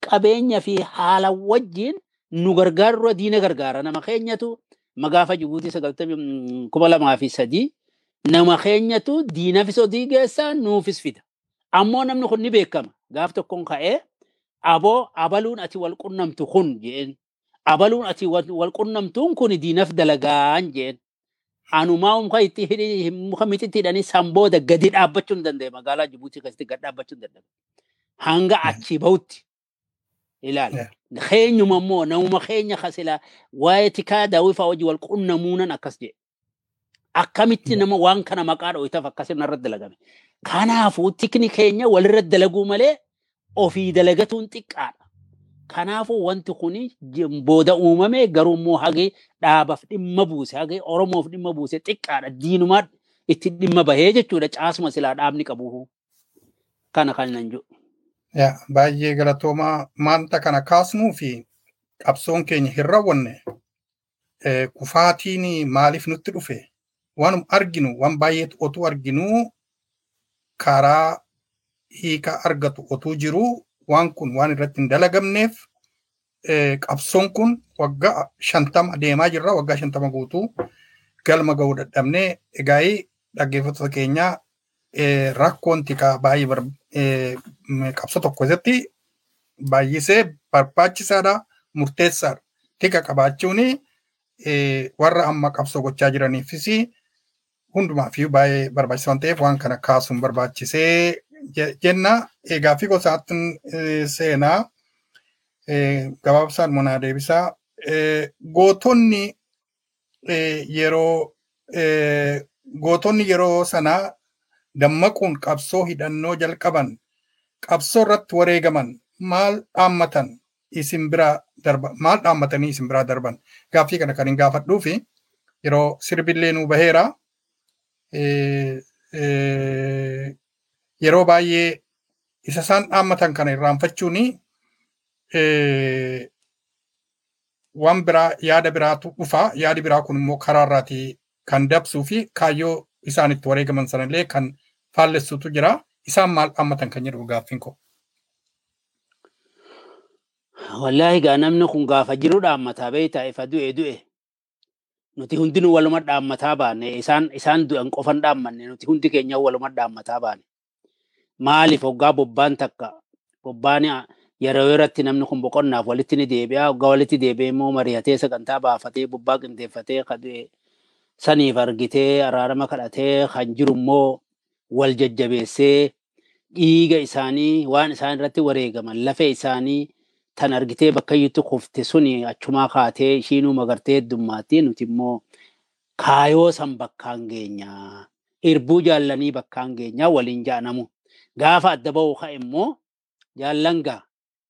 qabeenya fi haala wajjin nu gargaarura diina gargaara. Nama keenyatu magaafa Jibuutii sagaltamii mm, kuma lamaa fi sadii nama keenyatu diinafis odii geessaa nuufis fida. Ammoo namni kun ni beekama. Gaaf tokkoon ka'ee aboo abaluun ati wal qunnamtu kun jeen. Abaluun ati wal qunnamtuun kun diinaf dalagaan jeen. Anumaa muka itti hidhi muka mititti hidhanii san booda gadi dhaabbachuu hin danda'e magaalaa Jibuutii keessatti gadi dhaabbachuu hin danda'e. Hanga achii bahutti ilaali. Keenyuma immoo namuma keenya kasila waa'ee tikaa daawwii fa'aa wajji wal qunnamuunan akkas jedhe. Akkamitti nama waan kana maqaa dhooyitaaf akkas irratti dalagame. Kanaafuu tikni keenya walirra dalaguu malee ofii dalagatuun xiqqaadha. Kanaafuu wanti kun booda uumame garuu immoo hagee dhaabaaf dhimma buuse hagee Oromoof dhimma buuse xiqqaadha. Diinumaa itti dhimma bahee jechuudha caasuma silaa dhaabni qabu. Kana kan nan jedhu. Yaa baay'ee galatoomaa maanta kana kaasnuu fi qabsoon keenya hin raawwanne kufaatiin maaliif nutti dhufe? Waan arginu waan baay'eetu otuu arginu karaa hiika argatu otuu jiru waan kun waan irratti hin dalagamneef qabsoon kun waggaa shantama deemaa jirra waggaa shantama guutuu galma ga'uu dadhabnee egaa dhaggeeffattoota keenyaa rakkoon tikaa baay'ee qabsoo tokko keessatti baay'isee barbaachisaadha murteessaadha. Tika qabaachuun eh, warra amma qabsoo gochaa jiraniifis hundumaaf baay'ee barbaachisaa waan ta'eef waan kana kaasuun barbaachisee je- jenna. Egaa fi gosaatti eh, seenaa eh, gabaabsaan monaa deebisaa. Eh, gootonni eh, yeroo eh, gootonni yeroo sanaa dammaquun qabsoo hidhannoo jalqaban qabsoo irratti wareegaman maal dhaammatan? Isin biraa darba maal dhaammatanii isin biraa darban? Gaaffii kana kan hin gaafadhuu fi yeroo sirbillee nuu baheera. Yeroo baay'ee isa isaan dhaammatan kana irraanfachuun eh, waan biraa yaada biraatu dhufa. Yaadi biraa kun immoo karaa irraatii kan dabsuu fi kaayyoo isaan itti wareegaman sanallee kan faallessutu jira. Isaan maal dhaammatan kan jedhu gaaffiin koo. Wallaahi egaa namni kun gaafa jiru dhaammataa beektaa ifa du'e du'e. Nuti hundinuu waluma dhaammataa baane isaan isaan du'an qofan dhaammanne nuti hundi keenya waluma dhaammataa baane. Maaliif hoggaa bobbaan takka bobbaan yeroo yerootti namni kun boqonnaaf walitti ni deebi'a hoggaa walitti deebi'ee immoo mari'atee sagantaa baafatee bobbaa qindeeffatee ka du'e saniif argitee araarama kadhatee kan jiru immoo wal jajjabeessee dhiiga isaanii waan isaan irratti wareegaman lafee isaanii tan argitee bakka iyyutti kufte suni achumaa kaatee ishiinuu magartee heddummaatti nuti immoo kaayoo san bakkaan geenya irbuu jaallanii bakkaan geenya waliin jaanamu. Gaafa adda ba'u ka'e immoo jaallan gaa.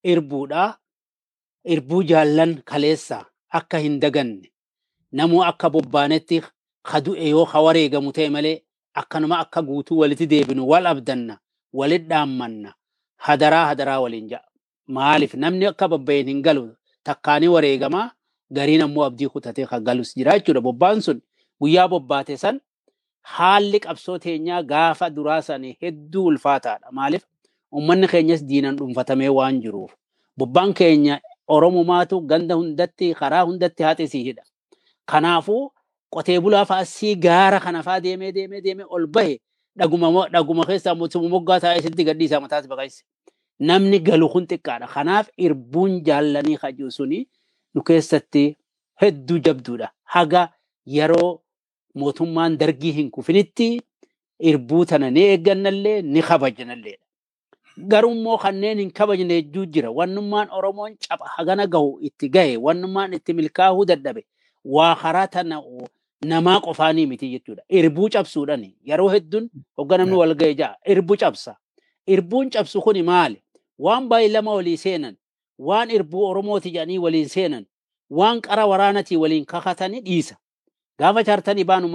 Irbuudha irbuu jaallan kaleessa akka hin daganne. Namuu akka bobbaanetti ka du'e yoo ka wareegamu ta'e malee akkanuma akka guutuu walitti deebinu wal abdanna walit dhaammanna hadaraa hadaraa waliin ja'a. Maaliif? Namni akka babba'een hin galu takkaanii wareegamaa gariin ammoo abdii kutatee kan galus jira jechuudha. Bobbaan sun guyyaa bobbaate san haalli qabsoo teenyaa gaafa duraa san hedduu ulfaataadha maaliif? Ummanni keenyas diinan dhuunfatamee waan jiruuf. Bobbaan keenya oromumaatu ganda hundatti karaa hundatti haxisii hidha. Kanaafuu qotee bulaa fa'aa sii gaara kana fa'aa deemee deemee deemee ol bahe dhaguma dhaguma keessaa moggaa taa'ee sitti gadhiisaa mataas baqayse. namni galu kun xiqqaadha. Kanaaf irbuun jaallanii hajuu suni nu keessatti hedduu jabduudha. Haga yeroo mootummaan dargii hin kufinitti irbuu tana ni eeggannallee ni kabajnallee. Garuu immoo kanneen hin kabajne hedduu jira. Wannummaan Oromoon caba hagana gahu itti gahe, wannummaan itti milkaa'uu dadhabe. Waa karaa tana namaa qofaanii miti jechuudha. Irbuu cabsuudhaan yeroo hedduun hogga namni wal ga'e ja'a. Irbuu cabsa. Irbuun cabsu kuni maali? waan baay'ee lama walii seenan, waan irbuu Oromooti jedhanii waliin seenan, waan qara waraanatii waliin kakatanii dhiisa. Gaafa chaartanii baanu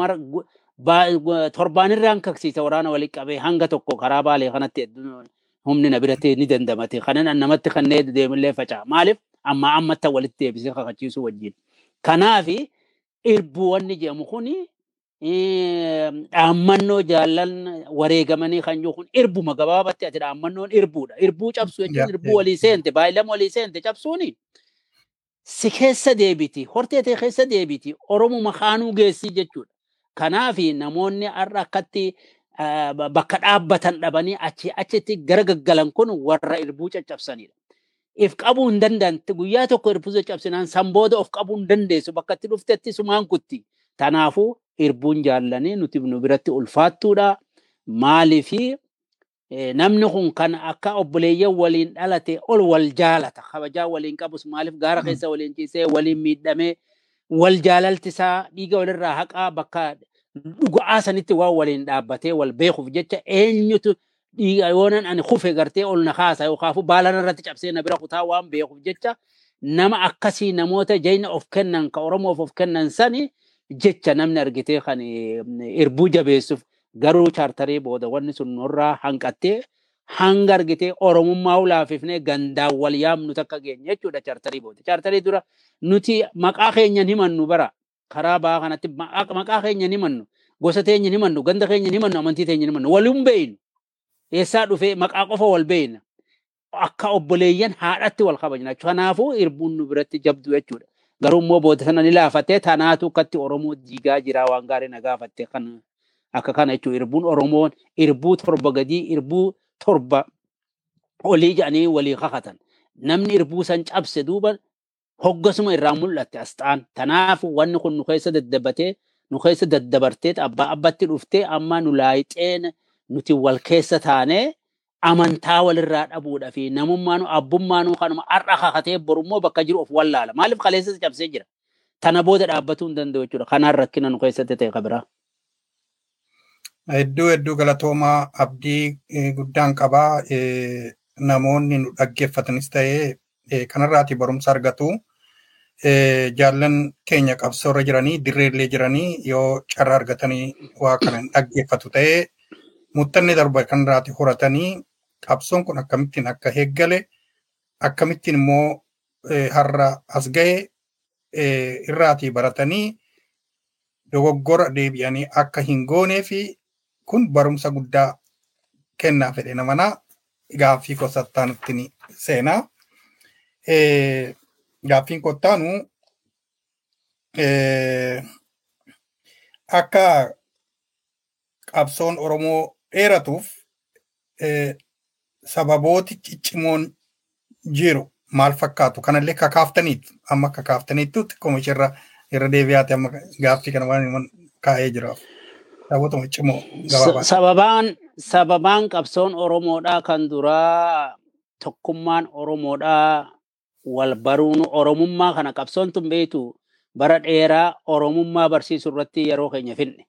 torbaanirraan kaksiisa waraana walii qabee hanga tokko karaa baalee kanatti humni na biratti ni dandamate. Kanan namatti kannee deemillee faca'a. Maaliif? Amma ammatti walitti deebisee kakachiisuu wajjin. Kanaafi irbuu wanni jedhamu kuni dhaammannoo jaallan wareegamanii kan jiru kun irbuma gabaabatti ati dhaammannoon irbuudha. Irbuu cabsu jechuun irbuu walii seente baay'ilama walii seente cabsuuni. Si keessa deebiti hortee ta'e keessa deebiti oromuma kaanuu geessii jechuudha. Kanaafi namoonni har'a akkatti bakka dhaabbatan dhabanii achi achitti gara gaggalan kun warra irbuu caccabsanidha. If qabuu hin danda'an guyyaa tokko irbuu caccabsinaan san booda of qabuu hin dandeessu bakka itti dhuftetti sumaan kutti. Kanaafuu irbuun jaallanii nuti nu biratti ulfaattuudha. Maaliifi namni kun kan akka obboleeyyan waliin dhalate ol wal jaalata. Kabajaa waliin qabus maaliif gaara keessa waliin ciisee waliin miidhamee wal jaalalti isaa dhiiga walirraa haqaa bakka dhuga'aa sanitti waan waliin dhaabbatee wal beekuuf jecha eenyutu dhiiga yoonan ani kufe gartee ol na kaasa yookaafu baalana irratti cabsee na bira kutaa waan beekuuf jecha nama akkasii namoota jayna of kennan ka oromoof of kennan sani jecha namni argitee kan irbuu jabeessuuf garuu chaartarii booda wanni sun nurraa hanqattee hanga argitee oromummaa ulaafifnee gandaan wal yaamnu takka geenye jechuudha chaartarii booda. Chaartarii dura nuti maqaa keenya himannu bara karaa baa kanatti maqaa keenya himannu gosa teenya himannu ganda keenya himannu amantii teenya himannu waliin beeynu eessaa dhufee maqaa qofa wal beeyna akka obboleeyyan haadhatti wal kabajna kanaafuu irbuun nu biratti jabdu jechuudha. Garuu immoo booda sana ni laafattee tanaatu akkatti Oromoo diigaa jira waan gaarii na gaafatte kan akka kana jechuudha. Irbuun Oromoon irbuu torba gadii irbuu torba olii jedhanii walii kakatan. Namni irbuu san cabse duuba hoggasuma irraa mul'atte asxaan. Tanaaf wanni kun nu keessa daddabatee nu keessa daddabartee abbaa abbatti dhuftee amma nu laayixeen nuti wal keessa taanee amantaa walirraa dhabuudha fi namummaanu abbummaanu kanuma har'a kakatee borummoo bakka jiru of wallaala. Maaliif kaleessas cabsee jira? Tana booda dhaabbatuu hin danda'u jechuudha. Kanaan rakkina nu keessatti ta'e kabiraa. Hedduu hedduu galatoomaa abdii guddaan qabaa. Namoonni nu dhaggeeffatanis ta'ee kanarraati barumsa argatu. Jaallan keenya qabsoorra jiranii dirreellee jiranii yoo carraa argatanii waa kana dhaggeeffatu ta'ee murtanni darba kanarraati horatanii qabsoon kun akkamittiin akka eeggale akkamittiin immoo har'a as ga'e irraatii baratanii dogoggora deebi'anii akka hin goonee fi kun barumsa guddaa kennaa fedhe namanaa gaaffii kottattaanitti seenaa. Gaaffiin kottaanu akka qabsoon Oromoo dheeratuuf sababooti ciccimoon jiru maal fakkaatu kanallee kakaaftaniitu amma kakaaftaniitu xiqqooma ishirra irra deebi'aati amma gaaffii kana waan kaa'ee jiraaf. Sababootuma cimoo gabaabaa. Sababaan sababaan qabsoon Oromoodhaa kan duraa tokkummaan Oromoodhaa wal baruun Oromummaa kana qabsoon tun beektu bara dheeraa Oromummaa barsiisuu irratti yeroo keenya finne.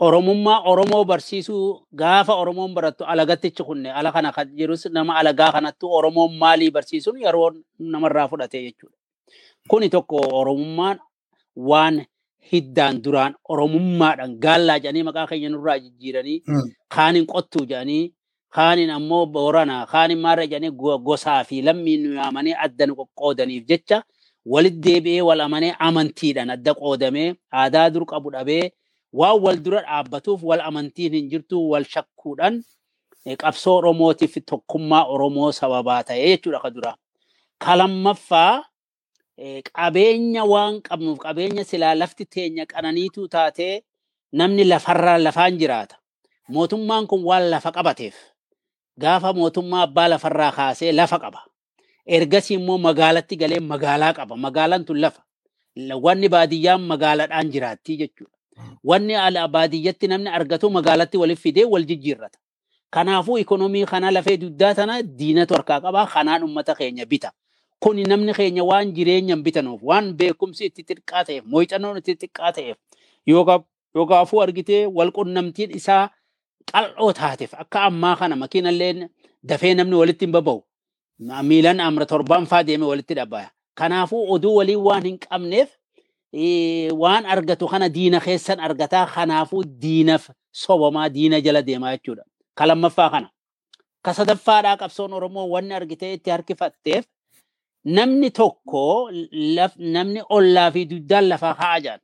Oromummaa Oromoo barsiisuu gaafa Oromoon barattu alagattichi kunne ala kana kan jirus nama alagaa kanattu Oromoon maalii barsiisuun yeroo namarraa fudhate jechuudha. Kuni tokko Oromummaan waan hiddaan duraan Oromummaadhaan gaallaa jedhanii maqaa keenya nurraa jijjiiranii kaaniin qottuu jedhanii kaaniin ammoo Booranaa kaaniin maarra jedhanii gosaa fi lammii nu yaamanii adda nu qoqqoodaniif jecha walitti deebi'ee wal amanee amantiidhaan adda qoodamee aadaa dur qabu dhabee waan wal dura dhaabbatuuf wal amantiin hin jirtu wal shakkuudhaan qabsoo Oromootiif tokkummaa Oromoo sababaa ta'ee jechuudha ka dura. Ka lammaffaa qabeenya waan qabnuuf qabeenya silaa lafti teenya qananiituu taatee namni lafarraa lafaan jiraata. Mootummaan kun waan lafa qabateef gaafa mootummaa abbaa lafarraa kaasee lafa qaba. Ergasii immoo magaalatti galee magaalaa qaba. Magaalaan tun lafa. Wanni baadiyyaan magaalaadhaan jiraattii jechuudha. Wanni baadiyyatti namni argatu magaalatti walitti fidee wal jijjiirrata. Kanaafuu ikonomii kana lafee duddaa tana diinatu harkaa qabaa kanaan uummata keenya bita. Kuni namni keenya waan jireenya hin bitanuuf waan beekumsi itti xiqqaa ta'eef mooyxannoon itti xiqqaa ta'eef yookaafuu argitee wal qunnamtiin isaa qal'oo taateef akka ammaa kana makiinallee dafee namni walitti hin baba'u. Miilan amra torbaan faa deemee walitti dhabaya. Kanaafuu oduu waliin waan hin qabneef waan argatu kana diina keessan argataa kanaafuu diinaf sobamaa diina jala deemaa jechuudha. Ka lammaffaa kana. Ka sadaffaadhaa qabsoon Oromoo wanni argitee itti harkifatteef namni tokko namni ollaa fi duddaan lafaa kaa'aa jiran.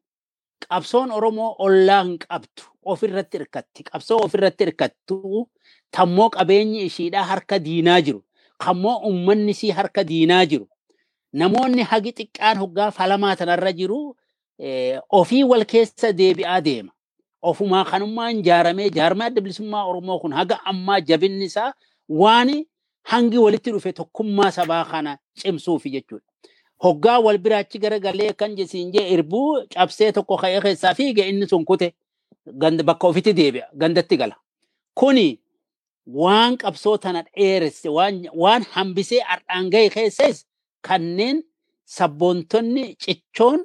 Qabsoon Oromoo ollaa hin qabdu ofirratti hirkatti. Qabsoo ofirratti hirkattu tammoo qabeenyi ishiidhaa harka diinaa jiru. Kammoo uummanni isii harka diinaa jiru. Namoonni hagi xiqqaan hoggaa falamaa tanarra jiru ofii wal keessa deebi'aa deema. Ofumaa kanummaan ijaaramee jaarmaa adda bilisummaa Oromoo kun haga ammaa jabinni isaa waan hangi walitti dhufe tokkummaa sabaa kana cimsuufi jechuudha. hoggaa wal biraachi garagalee kan jesiin jee irbuu cabsee tokko ka'ee keessaa fiige inni sun kute bakka ofitti deebi'a gandatti gala. Kuni waan qabsoo tana dheeresse waan hambisee ardhaan gahe keessas kanneen sabboontonni cichoon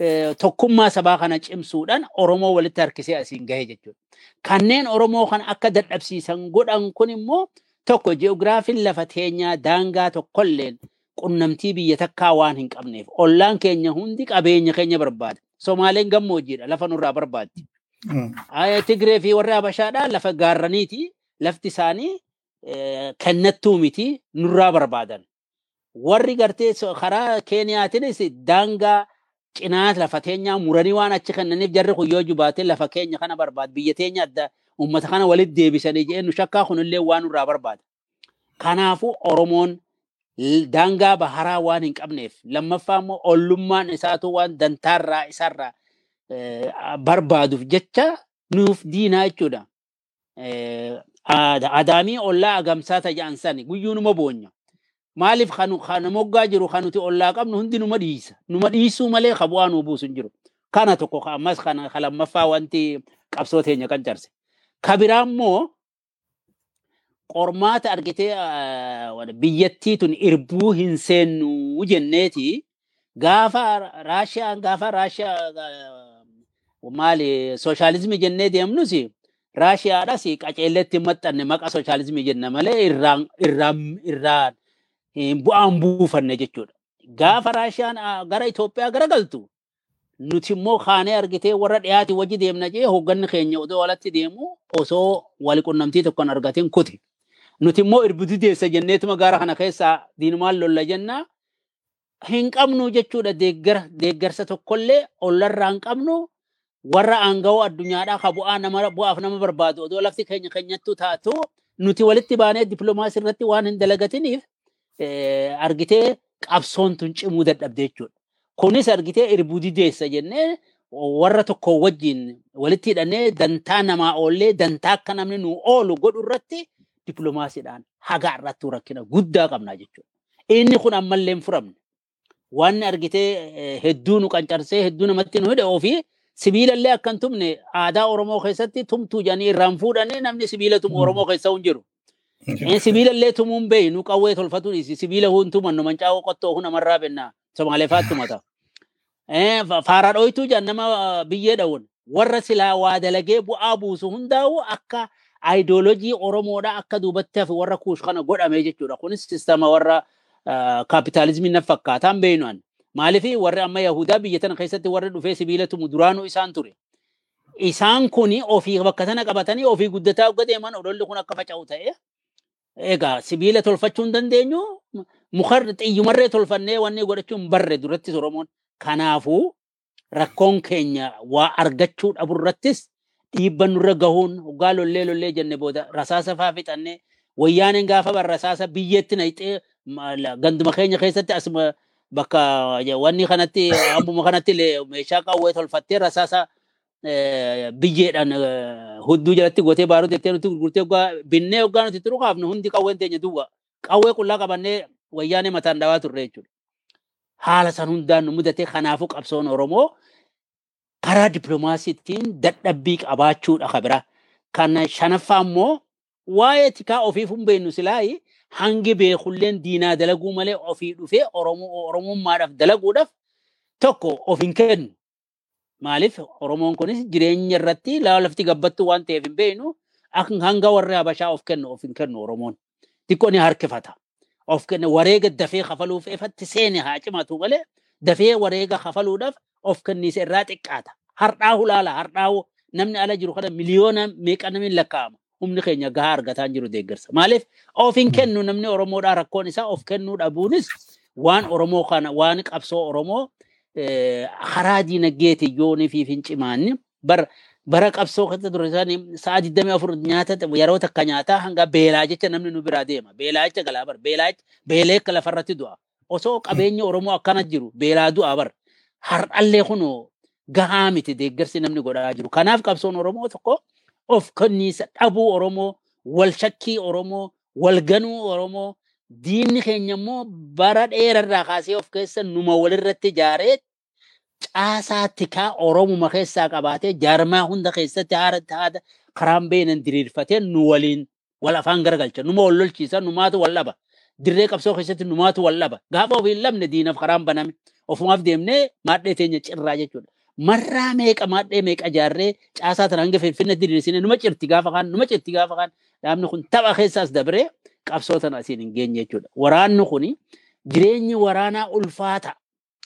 eh, tokkummaa sabaa kana cimsuudhaan Oromoo walitti harkisee asiin gahe jechuudha. Kanneen Oromoo kana akka dadhabsiisan godhan kun immoo tokko ji'ogiraafiin lafa teenyaa daangaa tokkolleen qunnamtii biyya takkaa waan hin qabneef ollaan keenya hundi qabeenya keenya barbaada. Somaaleen gammoojjiidha lafa nurraa barbaaddi. Aya Tigree fi warri Habashaadhaa lafa gaarraniiti. Lafti isaanii eh, kennattuu miti nurraa barbaadan. Warri gartee karaa Keeniyaatiinis daangaa cinaa lafa teenyaa muranii waan achi kennaniif jarri kun yoo jubaate lafa keenya kana barbaada. Biyya teenya adda uummata kana walitti deebisanii jee nu shakkaa kunillee waan nurraa barbaada. Kanaafuu Oromoon daangaa baharaa waan hin qabneef lammaffaa immoo ollummaan isaatu waan dantaarraa isarraa eh, barbaaduuf jecha nuuf diinaa jechuudha. Eh, Adaamii ollaa agamsaa ta'an sani guyyuu numa boonya. Maaliif kan moggaa jiru kan nuti ollaa qabnu hundi numa dhiisa. Numa dhiisuu malee kan bu'aa nuu buusu hin jiru. Kana tokko kan ammas kan lammaffaa wanti qabsoo teenya kan carse. Ka biraa immoo qormaata argitee biyyattii tun irbuu hin seennu jenneeti gaafa raashiyaan gaafa raashiyaa maali sooshaalizimii jennee deemnus raashiyaadhas qaceelletti hin maxxanne maqa sooshaalizimii jenna malee irraan irraan irraan bu'aan buufanne jechuudha. Gaafa raashiyaan gara Itoophiyaa garagaltu nuti immoo kaanee argitee warra dhiyaati wajji deemna jee hoogganni keenya odoo walatti deemu osoo wal qunnamtii tokkoon argatin kuti. Nuti immoo irbuti deessa jenneetuma gaara kana keessaa diinumaan lolla jenna. Hin qabnu jechuudha deeggarsa tokkollee ollarraa hin qabnu warra aangawoo addunyaadhaa ka bu'aa nama bu'aaf nama barbaadu odoo lafti keenya keenyattuu taatu nuti walitti baanee dippiloomaasii irratti waan hin dalagatiniif argitee qabsoon tun cimuu dadhabde jechuudha. Kunis argitee irbuu dideessa jennee warra tokko wajjin walitti hidhannee dantaa namaa oollee dantaa akka namni nu oolu godhu irratti dippiloomaasiidhaan hagaa irratti rakkina guddaa qabna jechuudha. Inni kun ammallee hin furamne. Waan argitee hedduu nu qancarsee hedduu namatti nu hidhe ofii sibiilallee akka hin tumne aadaa Oromoo keessatti tumtuu jedhanii irraan fuudhanii namni sibiila tumu Oromoo keessa hin jiru. Eh, Sibiilallee tumuun beeyi nu qawwee tolfatu dhiisi sibiila hun tumannu mancaa'oo qottoo hun namarraa bennaa Somaalee fa'aatti tumata. Faaraa dhooytuu jedhan nama biyyee dha'uun warra silaa waa dalagee bu'aa buusu hundaa'u akka aayidoolojii Oromoodhaa akka duubatti hafe warra kuush kana godhame jechuudha. Kunis sistema warra kaapitaalizimii na fakkaataan beeynuan. Maaliif warri amma Yahudaa biyya tana keessatti warri dhufee sibiila tumu duraanuu isaan ture. Isaan kuni ofii bakka tana qabatanii ofii guddataa akka deeman odolli kun akka faca'u ta'e. Egaa sibiila tolfachuu hin dandeenyu muka xiyyumarree tolfannee wanni godhachuu hin barre durattis Oromoon. Kanaafuu rakkoon keenya waa argachuu dhabu irrattis dhiibban nurra gahuun hoggaa lollee lollee jenne booda rasaasa faa fixannee wayyaaneen gaafa rasaasa biyyeetti naqxee ganduma keenya keessatti asuma bakka wanni kanatti abbuma kanatti meeshaa qawwee tolfattee rasaasa biyyeedhaan hudduu jalatti gootee baaruu jettee nuti gurgurtee hoggaa binnee hoggaa nuti turu kaafnu hundi qawween teenya duwwa qawwee qullaa qabannee wayyaanee mataan dhawaa turre jechuudha. Haala san hundaan nu mudate kanaafuu qabsoon Oromoo karaa dippiloomaasiitiin dadhabbii qabaachuudha kabira. Kan shanaffaa immoo waa'ee tikaa ofiif hin beeknu silaayi hangi beekulleen diinaa dalaguu malee ofii dhufee Oromummaadhaaf dalaguudhaaf tokko of hin kennu. Maaliif Oromoon kunis jireenya irratti lafti gabbattu waan ta'eef hin beeknu hanga warri Habashaa of kennu of hin kennu Oromoon. Xiqqoo ni harkifata. Of kennu wareega dafee kafaluuf ifatti seene haa cimatu malee dafee wareega kafaluudhaaf of kenniisa irraa xiqqaata. Hardhaa hulaala hardhaa namni ala jiru kana miliyoona meeqa namni lakkaa'ama. Humni keenya gahaa argataa jiru deeggarsa. Maaliif of hin kennu namni Oromoodhaa rakkoon isaa of kennuu dhabuunis waan Oromoo kana waan qabsoo Oromoo karaa diinagdeetiin yoonii fi hin cimaanni bara bara qabsoo keessa ture isaanii sa'a 24 nyaata yeroo takka nyaataa hanga beelaa jecha namni nu biraa deema. Beelaa jecha galaa bara. Beelaa beelee akka lafarratti du'a. Osoo qabeenya Oromoo akkana jiru beelaa du'a bara. Har'allee kunoo gahaa miti deeggarsi namni godhaa jiru. Kanaaf qabsoon Oromoo tokko of kenniisa dhabuu Oromoo, wal shakkii Oromoo, wal ganuu Oromoo, Diinni keenya immoo bara dheerarraa kaasee of keessa numa walirratti ijaaree caasaa tikaa Oromuma keessaa qabaatee jaarmaa hunda keessatti haada karaan beenan diriirfatee nu waliin wal afaan garagalcha. Numa wal lolchiisa numaatu wal dhaba. Dirree qabsoo keessatti numaatu wal dhaba. Gaafa ofii hin labne diinaaf karaan baname. Ofumaaf deemnee maadhee teenya cirraa jechuudha. Marraa meeqa maadhee meeqa ijaarree caasaa tana hanga finfinne diriirsine numa cirti gaafa kaan numa cirti gaafa kaan dhaabni kun tapha keessaas dabree qabsoo tana asiin hin geenye jechuudha. Waraanni kuni jireenyi waraanaa ulfaata.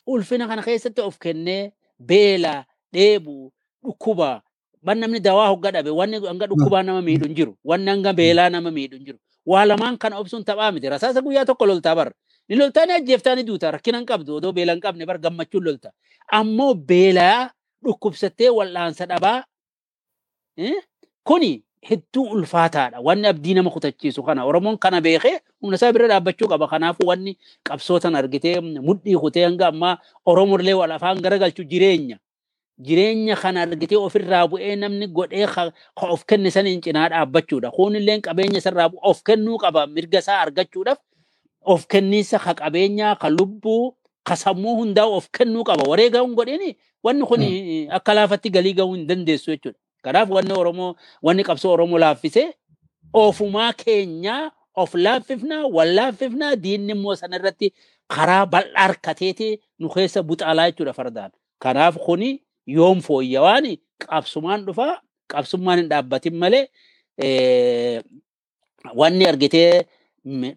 Ulfina kana keessatti of kennee beela, dheebuu, dhukkuba, waan namni dawaa hogga dhabe, wanni hanga dhukkubaa nama miidhu hin jiru, wanni hanga beelaa nama miidhu hin jiru. Waa lamaan kana obsuun taphaa miti. Rasaasa guyyaa tokko loltaa barra. Ni loltaa ni ajjeeftaa ni duuta. Rakkina hin qabdu. Odoo beela hin qabne bar gammachuun lolta. Ammoo beelaa dhukkubsattee wal'aansa dhabaa eh, kuni hedduu ulfaataadha. Wanni abdii nama kutachiisu kana. Oromoon kana beekee humna isaa bira dhaabbachuu qaba. Kanaafuu wanni qabsootan argitee mudhii kutee hanga ammaa Oromollee wal afaan garagalchu jireenya. Jireenya kana argitee ofirraa bu'ee namni godhee ka of kenne saniin cinaa dhaabbachuudha. Kunillee qabeenya isarraa of kennuu qaba mirga isaa argachuudhaaf of kenniisa ka qabeenyaa ka lubbuu ka sammuu hundaa of kennuu qaba. Wareega hin godhini wanni kun akka laafatti galii gahuu hin dandeessu jechuudha. Kanaaf wanni Oromoo wanni qabsoo Oromoo laaffisee ofumaa keenyaa of laaffifnaa wal laaffifnaa diinni immoo sanarratti karaa bal'aa harkateeti nu keessa buxaalaa jechuudha fardaan. Kanaaf kuni yoom fooyyawaan qabsumaan dhufaa qabsummaan hin dhaabbatin malee wanni argitee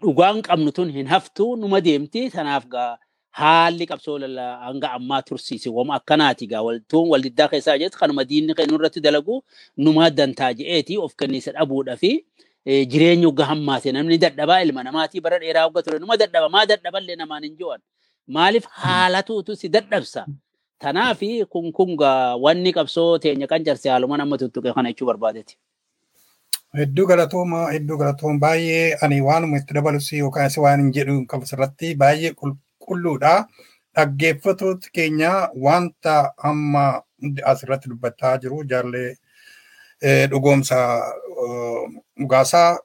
dhugaan qabnu tun hin haftu numa deemti tanaaf gaa haalli qabsoo hanga ammaa tursiise. Wama akkanaati gaa waltuun waldiddaa keessaa jettu kanuma diinni kennu irratti dalagu numaa dantaa je'eeti of kenniisa dhabuudha fi jireenya hogga hammaate namni dadhabaa ilma namaatii bara dheeraa hogga ture numa dadhaba maa dadhaballee namaan hin ji'an? Maaliif haalatuutu si dadhabsa? Tanaafi kun kun wanni qabsoo teenya qancarse haaluma nama tuttuqe kana jechuu barbaadeeti. Hedduu galatooma hedduu galatooma baay'ee ani waanuma itti dabalus yookaan waan hin jedhu qabu irratti baay'ee qulqulluudha. Dhaggeeffattoota keenya wanta amma asirratti dubbataa jiru jaallee eh, dhugoomsa eh, dhugaasaa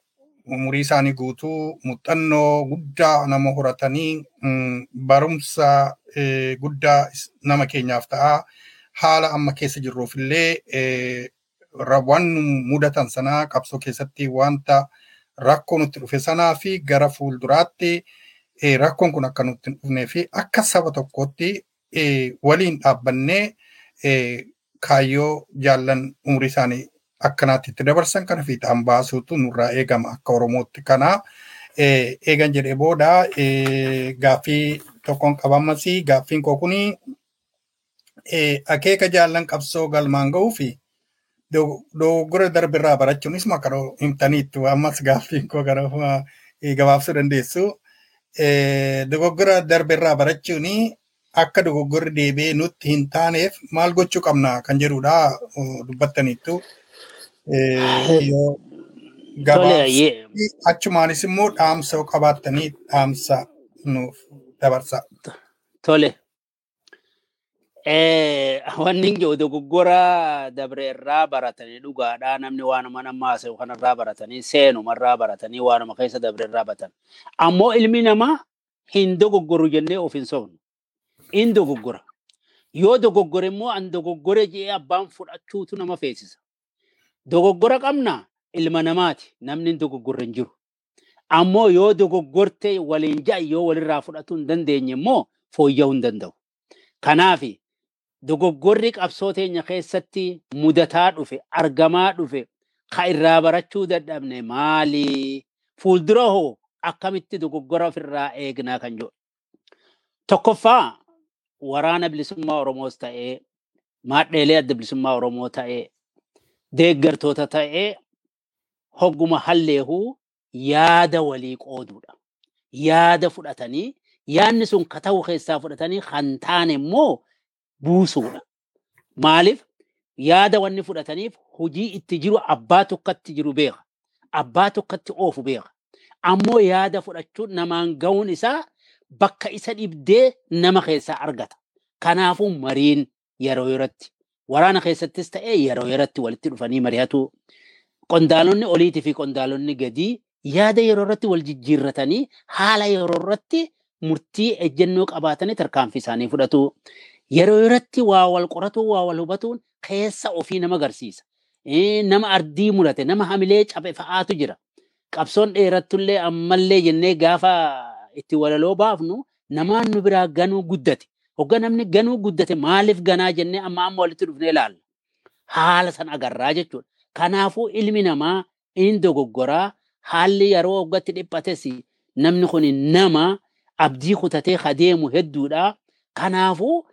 umurii isaanii guutuu muuxannoo guddaa nama horatanii mm, barumsa eh, guddaa nama keenyaaf ta'a. Haala amma keessa jirruuf illee eh, waan mudatan sanaa qabsoo keessatti wanta rakkoo nutti dhufe sanaa fi gara fuulduraatti eh, rakkoon kun akka nutti dhufnee fi akka saba tokkootti waliin dhaabbannee kaayyoo jaallan umurii isaanii akkanaatti itti dabarsan kana fiixaan baasuutu nurraa eegama akka Oromootti. Kana eegan jedhee booda gaaffii tokkoon qabamasii gaaffiin koo kuni eh, akeeka jaallan qabsoo galmaan ga'uu fi dogoggora darbirraa barachuunis maqaa himtaniittu ammas gaaffiin koo gara gabaabsuu dandeessu. Eh, Dogoggora darbirraa barachuun akka dogoggorri deebi'ee nutti hin taaneef maal gochuu qabna kan jedhudha dubbattaniittu. Eh, gabaabsi achumaanis immoo dhaamsa qabaattanii dhaamsa nuuf dabarsa. tole. Eh, wanni hin jiru dogoggora dabre irraa baratanii dhugaadhaa namni waanuma nama haasa'u kanarraa baratanii seenumarraa baratanii waanuma keessa dabre irraa batan. Ammoo ilmi namaa hin dogoggoru jennee of hin sobnu. In dogoggora. Yoo dogoggore immoo an dogoggore jedhee abbaan fudhachuutu nama feesisa. Dogoggora qabna ilma namaati. Namni hin dogoggorre hin jiru. Ammoo yoo dogoggorte waliin ja'a yoo walirraa fudhachuu hin dandeenye immoo fooyya'uu hin danda'u. Kanaafi dogoggorri qabsoo teenya keessatti mudataa dhufe, argamaa dhufe, ka irraa barachuu dadhabne maali? Fuuldura hoo akkamitti dogoggora ofirraa eegnaa kan jedhu. Tokkoffaa waraana bilisummaa Oromoos ta'ee, maadheelee adda bilisummaa Oromoo ta'ee, deeggartoota ta'ee, hogguma halleehuu yaada walii qooduudha. Yaada fudhatanii, yaadni sun ka ta'u keessaa fudhatanii kan taane immoo buusuudha. Maaliif? Yaada wanni fudhataniif hojii itti jiru abbaa tokkotti jiru beeka. Abbaa tokkotti oofu beeka. Ammoo yaada fudhachuun namaan ga'uun isaa bakka isa dhibdee nama keessaa argata. Kanaafuu mariin yeroo yerootti waraana keessattis ta'ee yeroo yerootti walitti dhufanii mari'atu. Qondaalonni oliitii fi qondaalonni gadii yaada yeroo irratti wal jijjiirratanii haala yeroo irratti murtii ejjennoo qabaatanii tarkaanfii isaanii fudhatu. Yeroo irratti waa wal qoratu waa wal hubatuun keessa ofii nama agarsiisa. Nama ardii murate nama hamilee cabe fa'aatu jira. Qabsoon dheerattullee ammallee jennee gaafa itti walaloo baafnu namaan nu biraa ganuu guddate. Hogga namni ganuu guddate maaliif ganaa jennee amma amma walitti dhufnee ilaalla. Haala san agarraa jechuudha. Kanaafuu ilmi namaa in dogoggoraa haalli yeroo hoggatti dhiphates namni kun nama abdii kutatee kadeemu hedduudha. Kanaafuu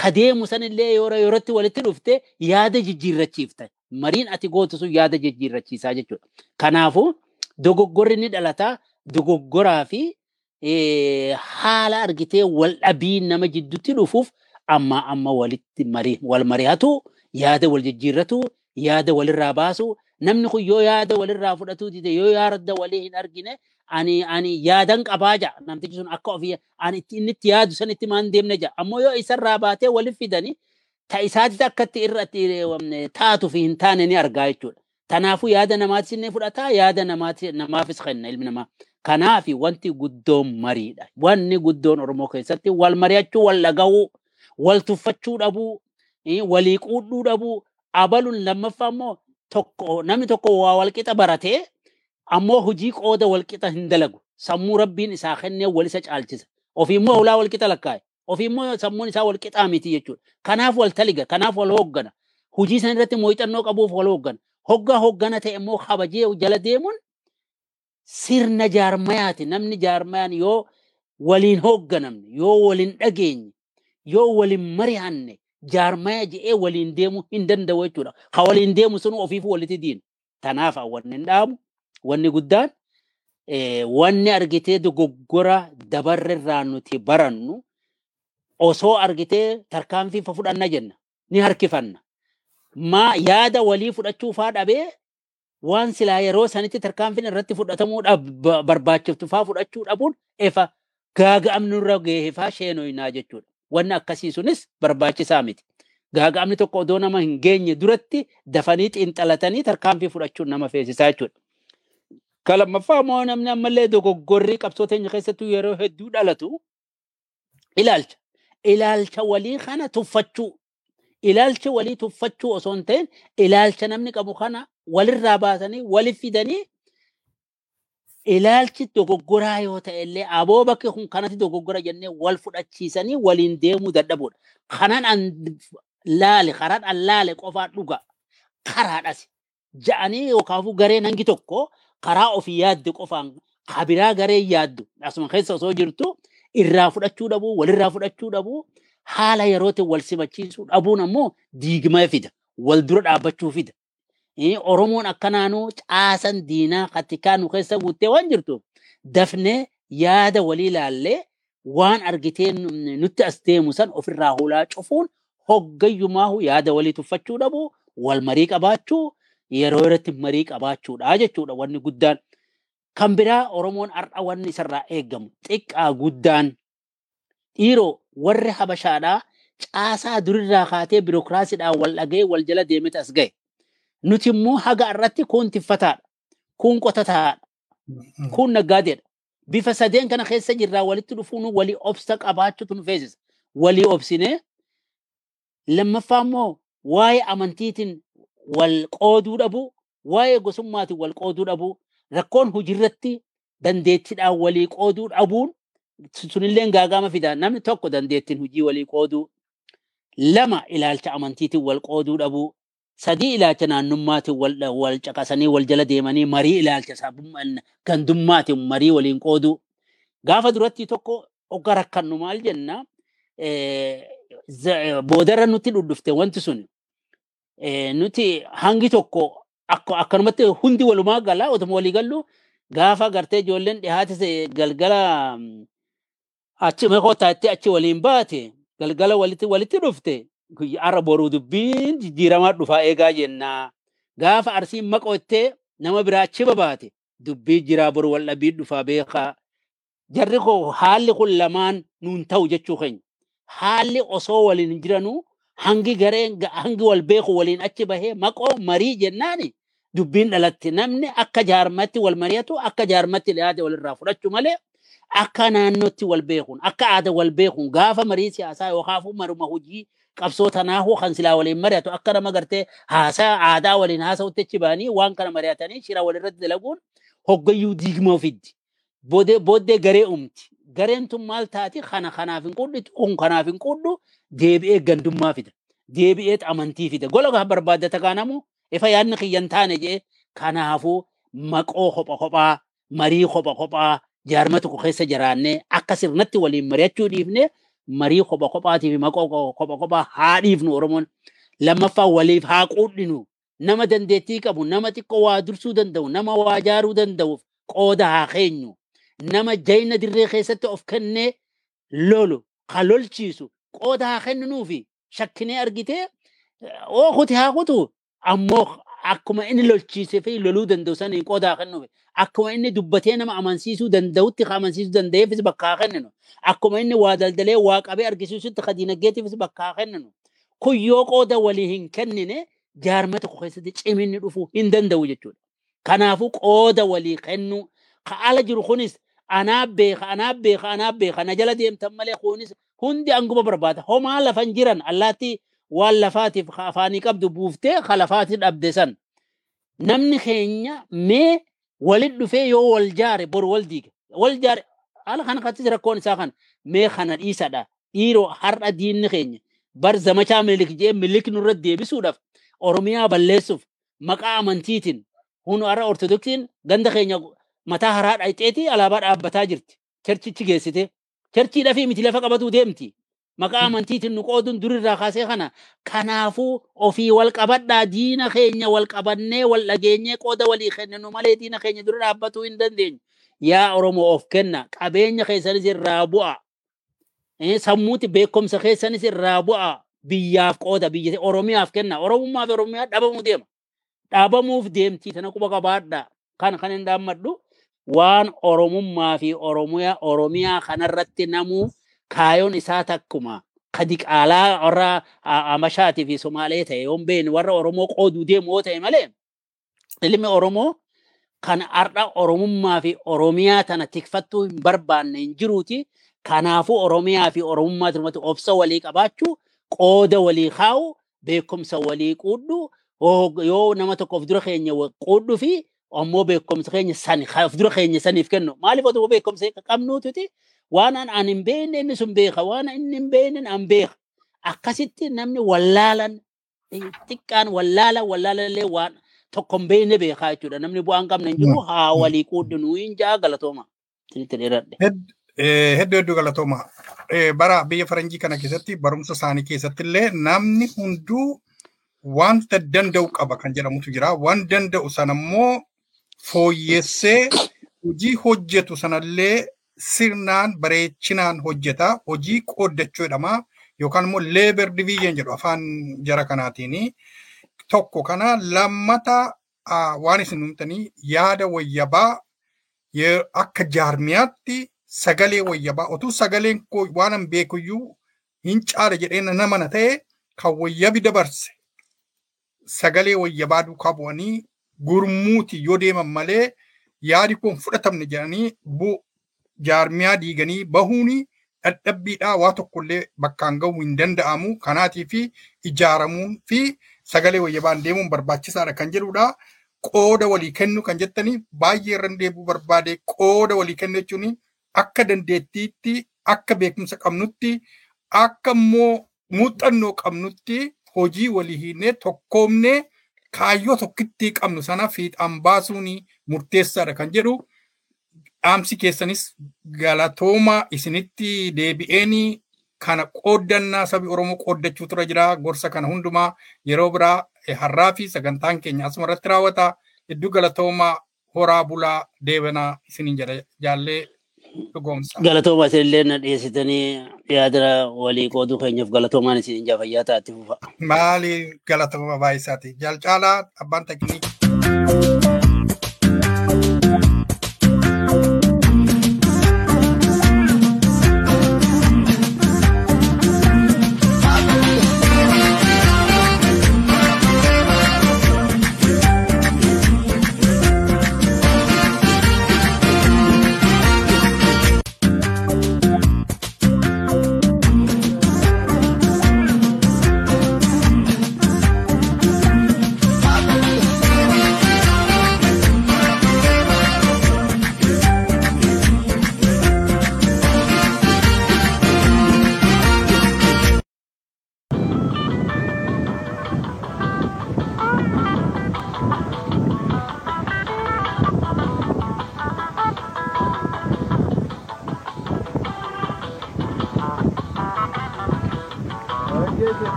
kadeemu sanillee yeroo yerootti walitti dhufte yaada jijjiirrachiifta. Mariin ati gootu sun yaada jijjiirrachiisaa jechuudha. Kanaafuu dogoggorri ni dhalataa. Dogoggoraa fi haala argitee wal dhabii nama jidduutti dhufuuf amma amma walitti marii wal mari'atu yaada wal jijjiirratu yaada walirraa baasu namni kun yoo yaada walirraa fudhatu dide yoo yaada walii hin argine ani ani yaadan qabaa ja namtichi sun akka ofii ani inni itti yaadu san itti maan deemne ja ammoo yoo isarraa baatee waliif fidani ta isaatitti akka itti irratti taatu fi hin taane ni argaa jechuudha. Kanaafuu yaada namaatis inni fudhataa yaada namaafis kenna ilmi namaa. Kanaafi wanti guddoon mariidha. Wanni guddoon Oromoo keessatti wal mari'achuu, wal dhagahuu, wal tuffachuu dhabuu, walii quudhuu dhabuu, abaluun lammaffaa immoo tokko namni tokko waa walqixa baratee ammoo hojii qooda walqixa hin dalagu. Sammuu rabbiin isaa kennee wal isa caalchisa. Ofii immoo hulaa walqixa lakkaa'e. Ofii immoo sammuun isaa walqixaa miti jechuudha. Kanaaf wal taliga, kanaaf wal hooggana. Hojii san irratti muuxannoo qabuuf wal hooggana. Hoggaa hooggana ta'e immoo kabajee jala deemuun sirna jaarmayaati. Namni jaarmayaan yoo waliin hoogganamne, yoo waliin dhageenye, yoo waliin mari'anne, jaarmaya je'ee waliin deemuu hin danda'u jechuudha. Ka waliin deemu sun ofiifu walitti diina. Kanaaf wanni hin dhaamu, wanni guddaan eh, wanni argitee dogoggora dabarrerraa nuti barannu osoo argitee tarkaanfii fa fudhanna jenna. Ni harkifanna. Ma yaada walii fudhachuu faa dhabee waan silaa yeroo sanitti tarkaanfiin irratti fudhatamuu barbaachiftu faa fudhachuu dhabuun efa gaaga'amni irra gahee faa sheenoyinaa jechuudha. Wanni akkasii sunis barbaachisaa miti. Gaaga'amni tokko odoo nama hin geenye duratti dafanii xiinxalatanii tarkaanfii fudhachuun nama feesisaa jechuudha. Ka lammaffaa immoo namni ammallee dogoggorrii qabsoo teenya keessattuu yeroo hedduu dhalatu ilaalcha. Ilaalcha walii kana tuffachuu. Ilaalcha walii tuffachuu osoo hin ta'in ilaalcha namni qabu kana walirraa baasanii waliif fidanii ilaalchi dogoggoraa yoo ta'e illee aboo bakki kun kanatti dogoggora jennee wal fudhachiisanii waliin deemuu dadhabuudha. Kanan an laale karaan an laale qofaa dhuga karaadhas ja'anii yookaafuu gareen hangi tokko karaa ofii yaadde qofaan kabiraa garee yaaddu asuma keessa osoo jirtu irraa fudhachuu dhabuu walirraa fudhachuu dhabuu haala yerootti wal simachiisuu dhabuun ammoo diigma fida wal dura dhaabbachuu fida. Oromoon akkanaanuu caasan diinaa katikaa nu keessa guuttee waan jirtuuf dafnee yaada walii ilaallee waan argitee nu- nutti as deemu san ofirraa hulaa cufuun hoggayyumaahu yaada walii tuffachuu dhabu wal marii qabaachuu yeroo irratti marii qabaachuudha jechuudha wanni guddaan. Kan biraa Oromoon har'a wanni isarraa eegamu xiqqaa guddaan dhiiroo warri habashaadhaa caasaa durirraa kaatee birookiraasiidhaan wal dhagee wal jala deemee as gahe. Nuti immoo haga irratti kun tiffataadha. Kun qotataadha. Kun naggaadeedha. Bifa sadeen kana keessa jirraa walitti dhufuun walii obsa qabaachuutu nu feesisa. Walii obsinee lammaffaa immoo waa'ee amantiitiin wal qooduu dhabuu, waa'ee gosummaatiin wal qooduu dhabuu, rakkoon hojiirratti dandeettiidhaan walii qooduu dhabuun sunillee gaagama fida. Namni tokko dandeettiin hojii walii qooduu. Lama ilaalcha amantiitiin wal qooduu dhabuu. Sadii ilaalcha naannummaatiin wal, caqasanii wal jala deemanii marii ilaalcha gandummaatiin marii waliin qooduu. Gaafa duratti tokko ogga rakkannu maal jenna eh, boodarra nutti dhudhufte wanti sun eh, nuti hangi tokko akka akkanumatti hundi walumaa gala otuma walii gallu gaafa gartee ijoolleen dhihaate galgala mm, achi meeqootaatti achi waliin baate galgala walitti walitti dhufte. Guyyaa har'a boruu dubbiin jijjiiramaa dhufaa eegaa jennaa gaafa arsiin maqoottee nama biraa achi babaate dubbii jiraa boru wal dhabii dhufaa beekaa. Jarri koo haalli kun lamaan nuun ta'u jechuu keenya. Haalli osoo waliin jiranuu hangi gareen ga- hangi wal beeku waliin achi bahee maqoo marii jennaani dubbiin dhalatti namni akka jaarmatti wal mari'atu akka jaarmatti yaada walirraa fudhachuu malee akka naannootti wal beekuun akka aada wal beekuun gaafa marii siyaasaa yookaan maruma hojii qabsoo tanaahuu kan silaa waliin mari'atu akka nama gartee haasaa aadaa waliin haasa'utti achi ba'anii waan kana mari'atanii shira walirratti dalaguun hoggayyuu diigma ofiddi. Booddee booddee garee umti. Gareen tun maal taati kana kanaaf hin qudhitu kun kanaaf hin qudhu deebi'ee gandummaa fida. Deebi'ee amantii fida. Gola gaa barbaaddata kaanamu ifa yaadni kiyyan taane jee kanaafuu maqoo kopha kophaa marii kopha kophaa jaarma tokko keessa jiraannee akka sirnatti waliin mari'achuu dhiifnee marii kopha kophaatii fi maqoo kopha kophaa haa dhiifnu Oromoon. Lammaffaa waliif haa quudhinu. Nama dandeettii qabu, nama xiqqoo waa dursuu danda'u, nama waa jaaruu danda'uuf qooda haa keenyu. Nama jayna dirree keessatti of kennee lolu, ka lolchiisu qooda haa kenninuufi shakkinee argitee oo kuti haa kutu ammoo akkuma inni lolchiisee fi loluu danda'u saniin qooda haa kennuufi. Akkuma inni dubbatee nama amansiisuu danda'utti ka amansiisuu danda'eefis bakka haa kenninu. Akkuma inni waa daldalee waa qabee argisiisutti ka diinagdeetiifis bakka haa kenninu. Kun yoo qooda walii hin kennine jaarma tokko keessatti ciminni dhufuu hin danda'u jechuudha. Kanaafuu qooda walii kennu ka ala jiru kunis anaaf beeka anaaf beeka anaaf beeka na jala deemtan malee kunis hundi anguma barbaada. Homaa lafan jiran allaatti waan lafaatiif afaanii qabdu buuftee ka lafaati dhabde san. Namni keenya mee walit dhufee yoo wal jaare boru wal diige. Wal jaare haala kana kattis rakkoon isaa kana mee kana dhiisadha. Dhiiroo har'a diinni keenya bar zamachaa milik jee milik nurra deebisuudhaaf Oromiyaa balleessuuf maqaa amantiitiin hunu har'a Ortodoksiin ganda keenya mataa haraa dhayxeeti alaabaa dhaabbataa jirti. Cherchichi geessite. Cherchiidhaa fi miti lafa qabatuu deemti. Maqaa amantiitiin nu qooduun durirraa kaasee kana. Kanaafuu ofii wal qabadhaa diina keenya wal qabannee wal dhageenyee qooda walii kenninu malee diina keenya dura dhaabbatuu hin dandeenyu. Yaa Oromoo of kenna qabeenya keessanis irraa bu'a. Sammuuti beekumsa keessanis irraa bu'a. biyyaaf qooda biyya oromiyaaf kenna oromummaa fi oromiyaa dhabamuu deema dhabamuuf deemti tana quba qabaadha kan kan hin dhaammadhu waan oromummaa fi oromiyaa kanarratti namuu kaayoon isaa takkuma. Kadi qaalaa warra amashaatii fi somaalee ta'e yoon beekne warra oromoo qooduu deemu ta'e malee ilmi oromoo kan har'a oromummaa fi oromiyaa tana tikfattuu hin barbaanne hin jiruuti. Kanaafuu oromiyaa fi oromummaa tirmatti obsa walii qabaachuu qooda walii kaa'u beekumsa walii quudhu yoo nama tokko of dura keenya quudhu fi ammoo beekumsa keenya sani of dura keenya saniif kennu maaliif otoo beekumsa qabnuututi waan an hin beekne inni sun beeka waan inni hin beekne an beeka akkasitti namni wallaalan xiqqaan wallaalan wallaalallee waan tokko hin beekne beekaa jechuudha namni bu'aan qabna hin jiru haa walii quudhinu hin jaa galatooma. Hedduu hedduu galatooma. bara biyya faranjii kana keessatti barumsa isaanii keessatti illee namni hunduu wanta danda'u qaba kan jedhamutu jira. Waan danda'u sana immoo fooyyessee hojii hojjetu sanallee sirnaan bareechinaan hojjeta. Hojii qooddachuu jedhama. Yookaan immoo leeber diviizhin jedhu afaan jara kanaatiin. Tokko kana lammata waan isin himtanii yaada wayyabaa akka jaarmiyaatti sagalee wayyabaa otuu sagaleen koo waan an beekuyyuu hin caala jedhee na ta'e kan wayyabi dabarse sagalee wayyabaa duukaa bu'anii gurmuuti yoo deeman malee yaadi kun fudhatamne jedhanii jaarmiyaa diiganii bahuuni dhadhabbiidhaa waa tokkollee bakkaan gahuu hin danda'amu kanaatii fi ijaaramuun fi sagalee wayyabaan deemuun barbaachisaadha kan jedhudha. Qooda walii kennu kan jettanii baay'ee irra deebuu barbaade qooda walii kennu jechuun akka dandeettiitti akka beekumsa qabnutti akka immoo muuxannoo qabnutti hojii walii hiinee tokkoomnee kaayyoo tokkitti qabnu sana fiixaan baasuun murteessaadha kan jedhu dhaamsi keessanis galatooma isinitti deebi'een kana qooddannaa sabi Oromoo qooddachuu tura jira. Gorsa kana hundumaa yeroo biraa har'aa fi sagantaan keenya asuma irratti raawwata. Hedduu galatooma horaa bulaa deebanaa isiniin jaallee dhugoomsa. Galatooma isinillee na dhiyeessitanii yaada walii qooduu keenyaaf galatoomaan isin jaafayyaa taatti fufa. Maali galatooma baay'isaati. Jaalcaalaa abbaan tekniik.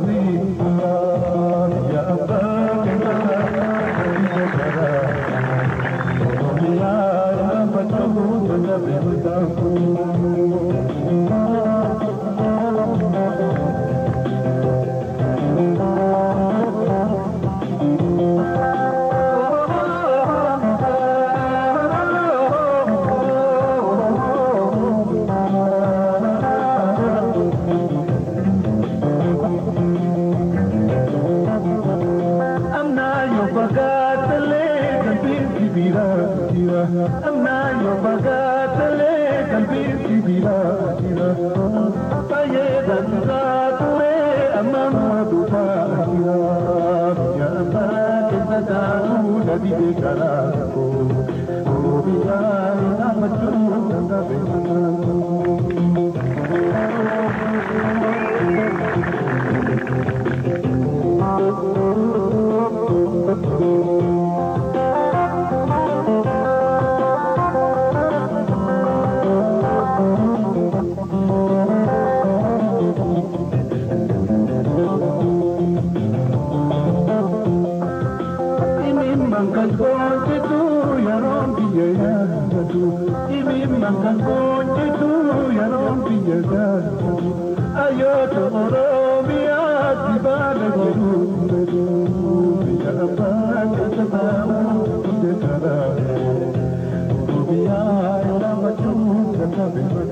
Thank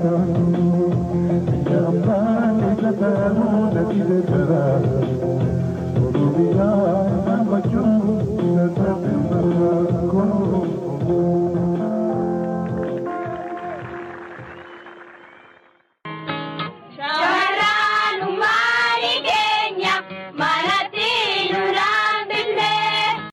you.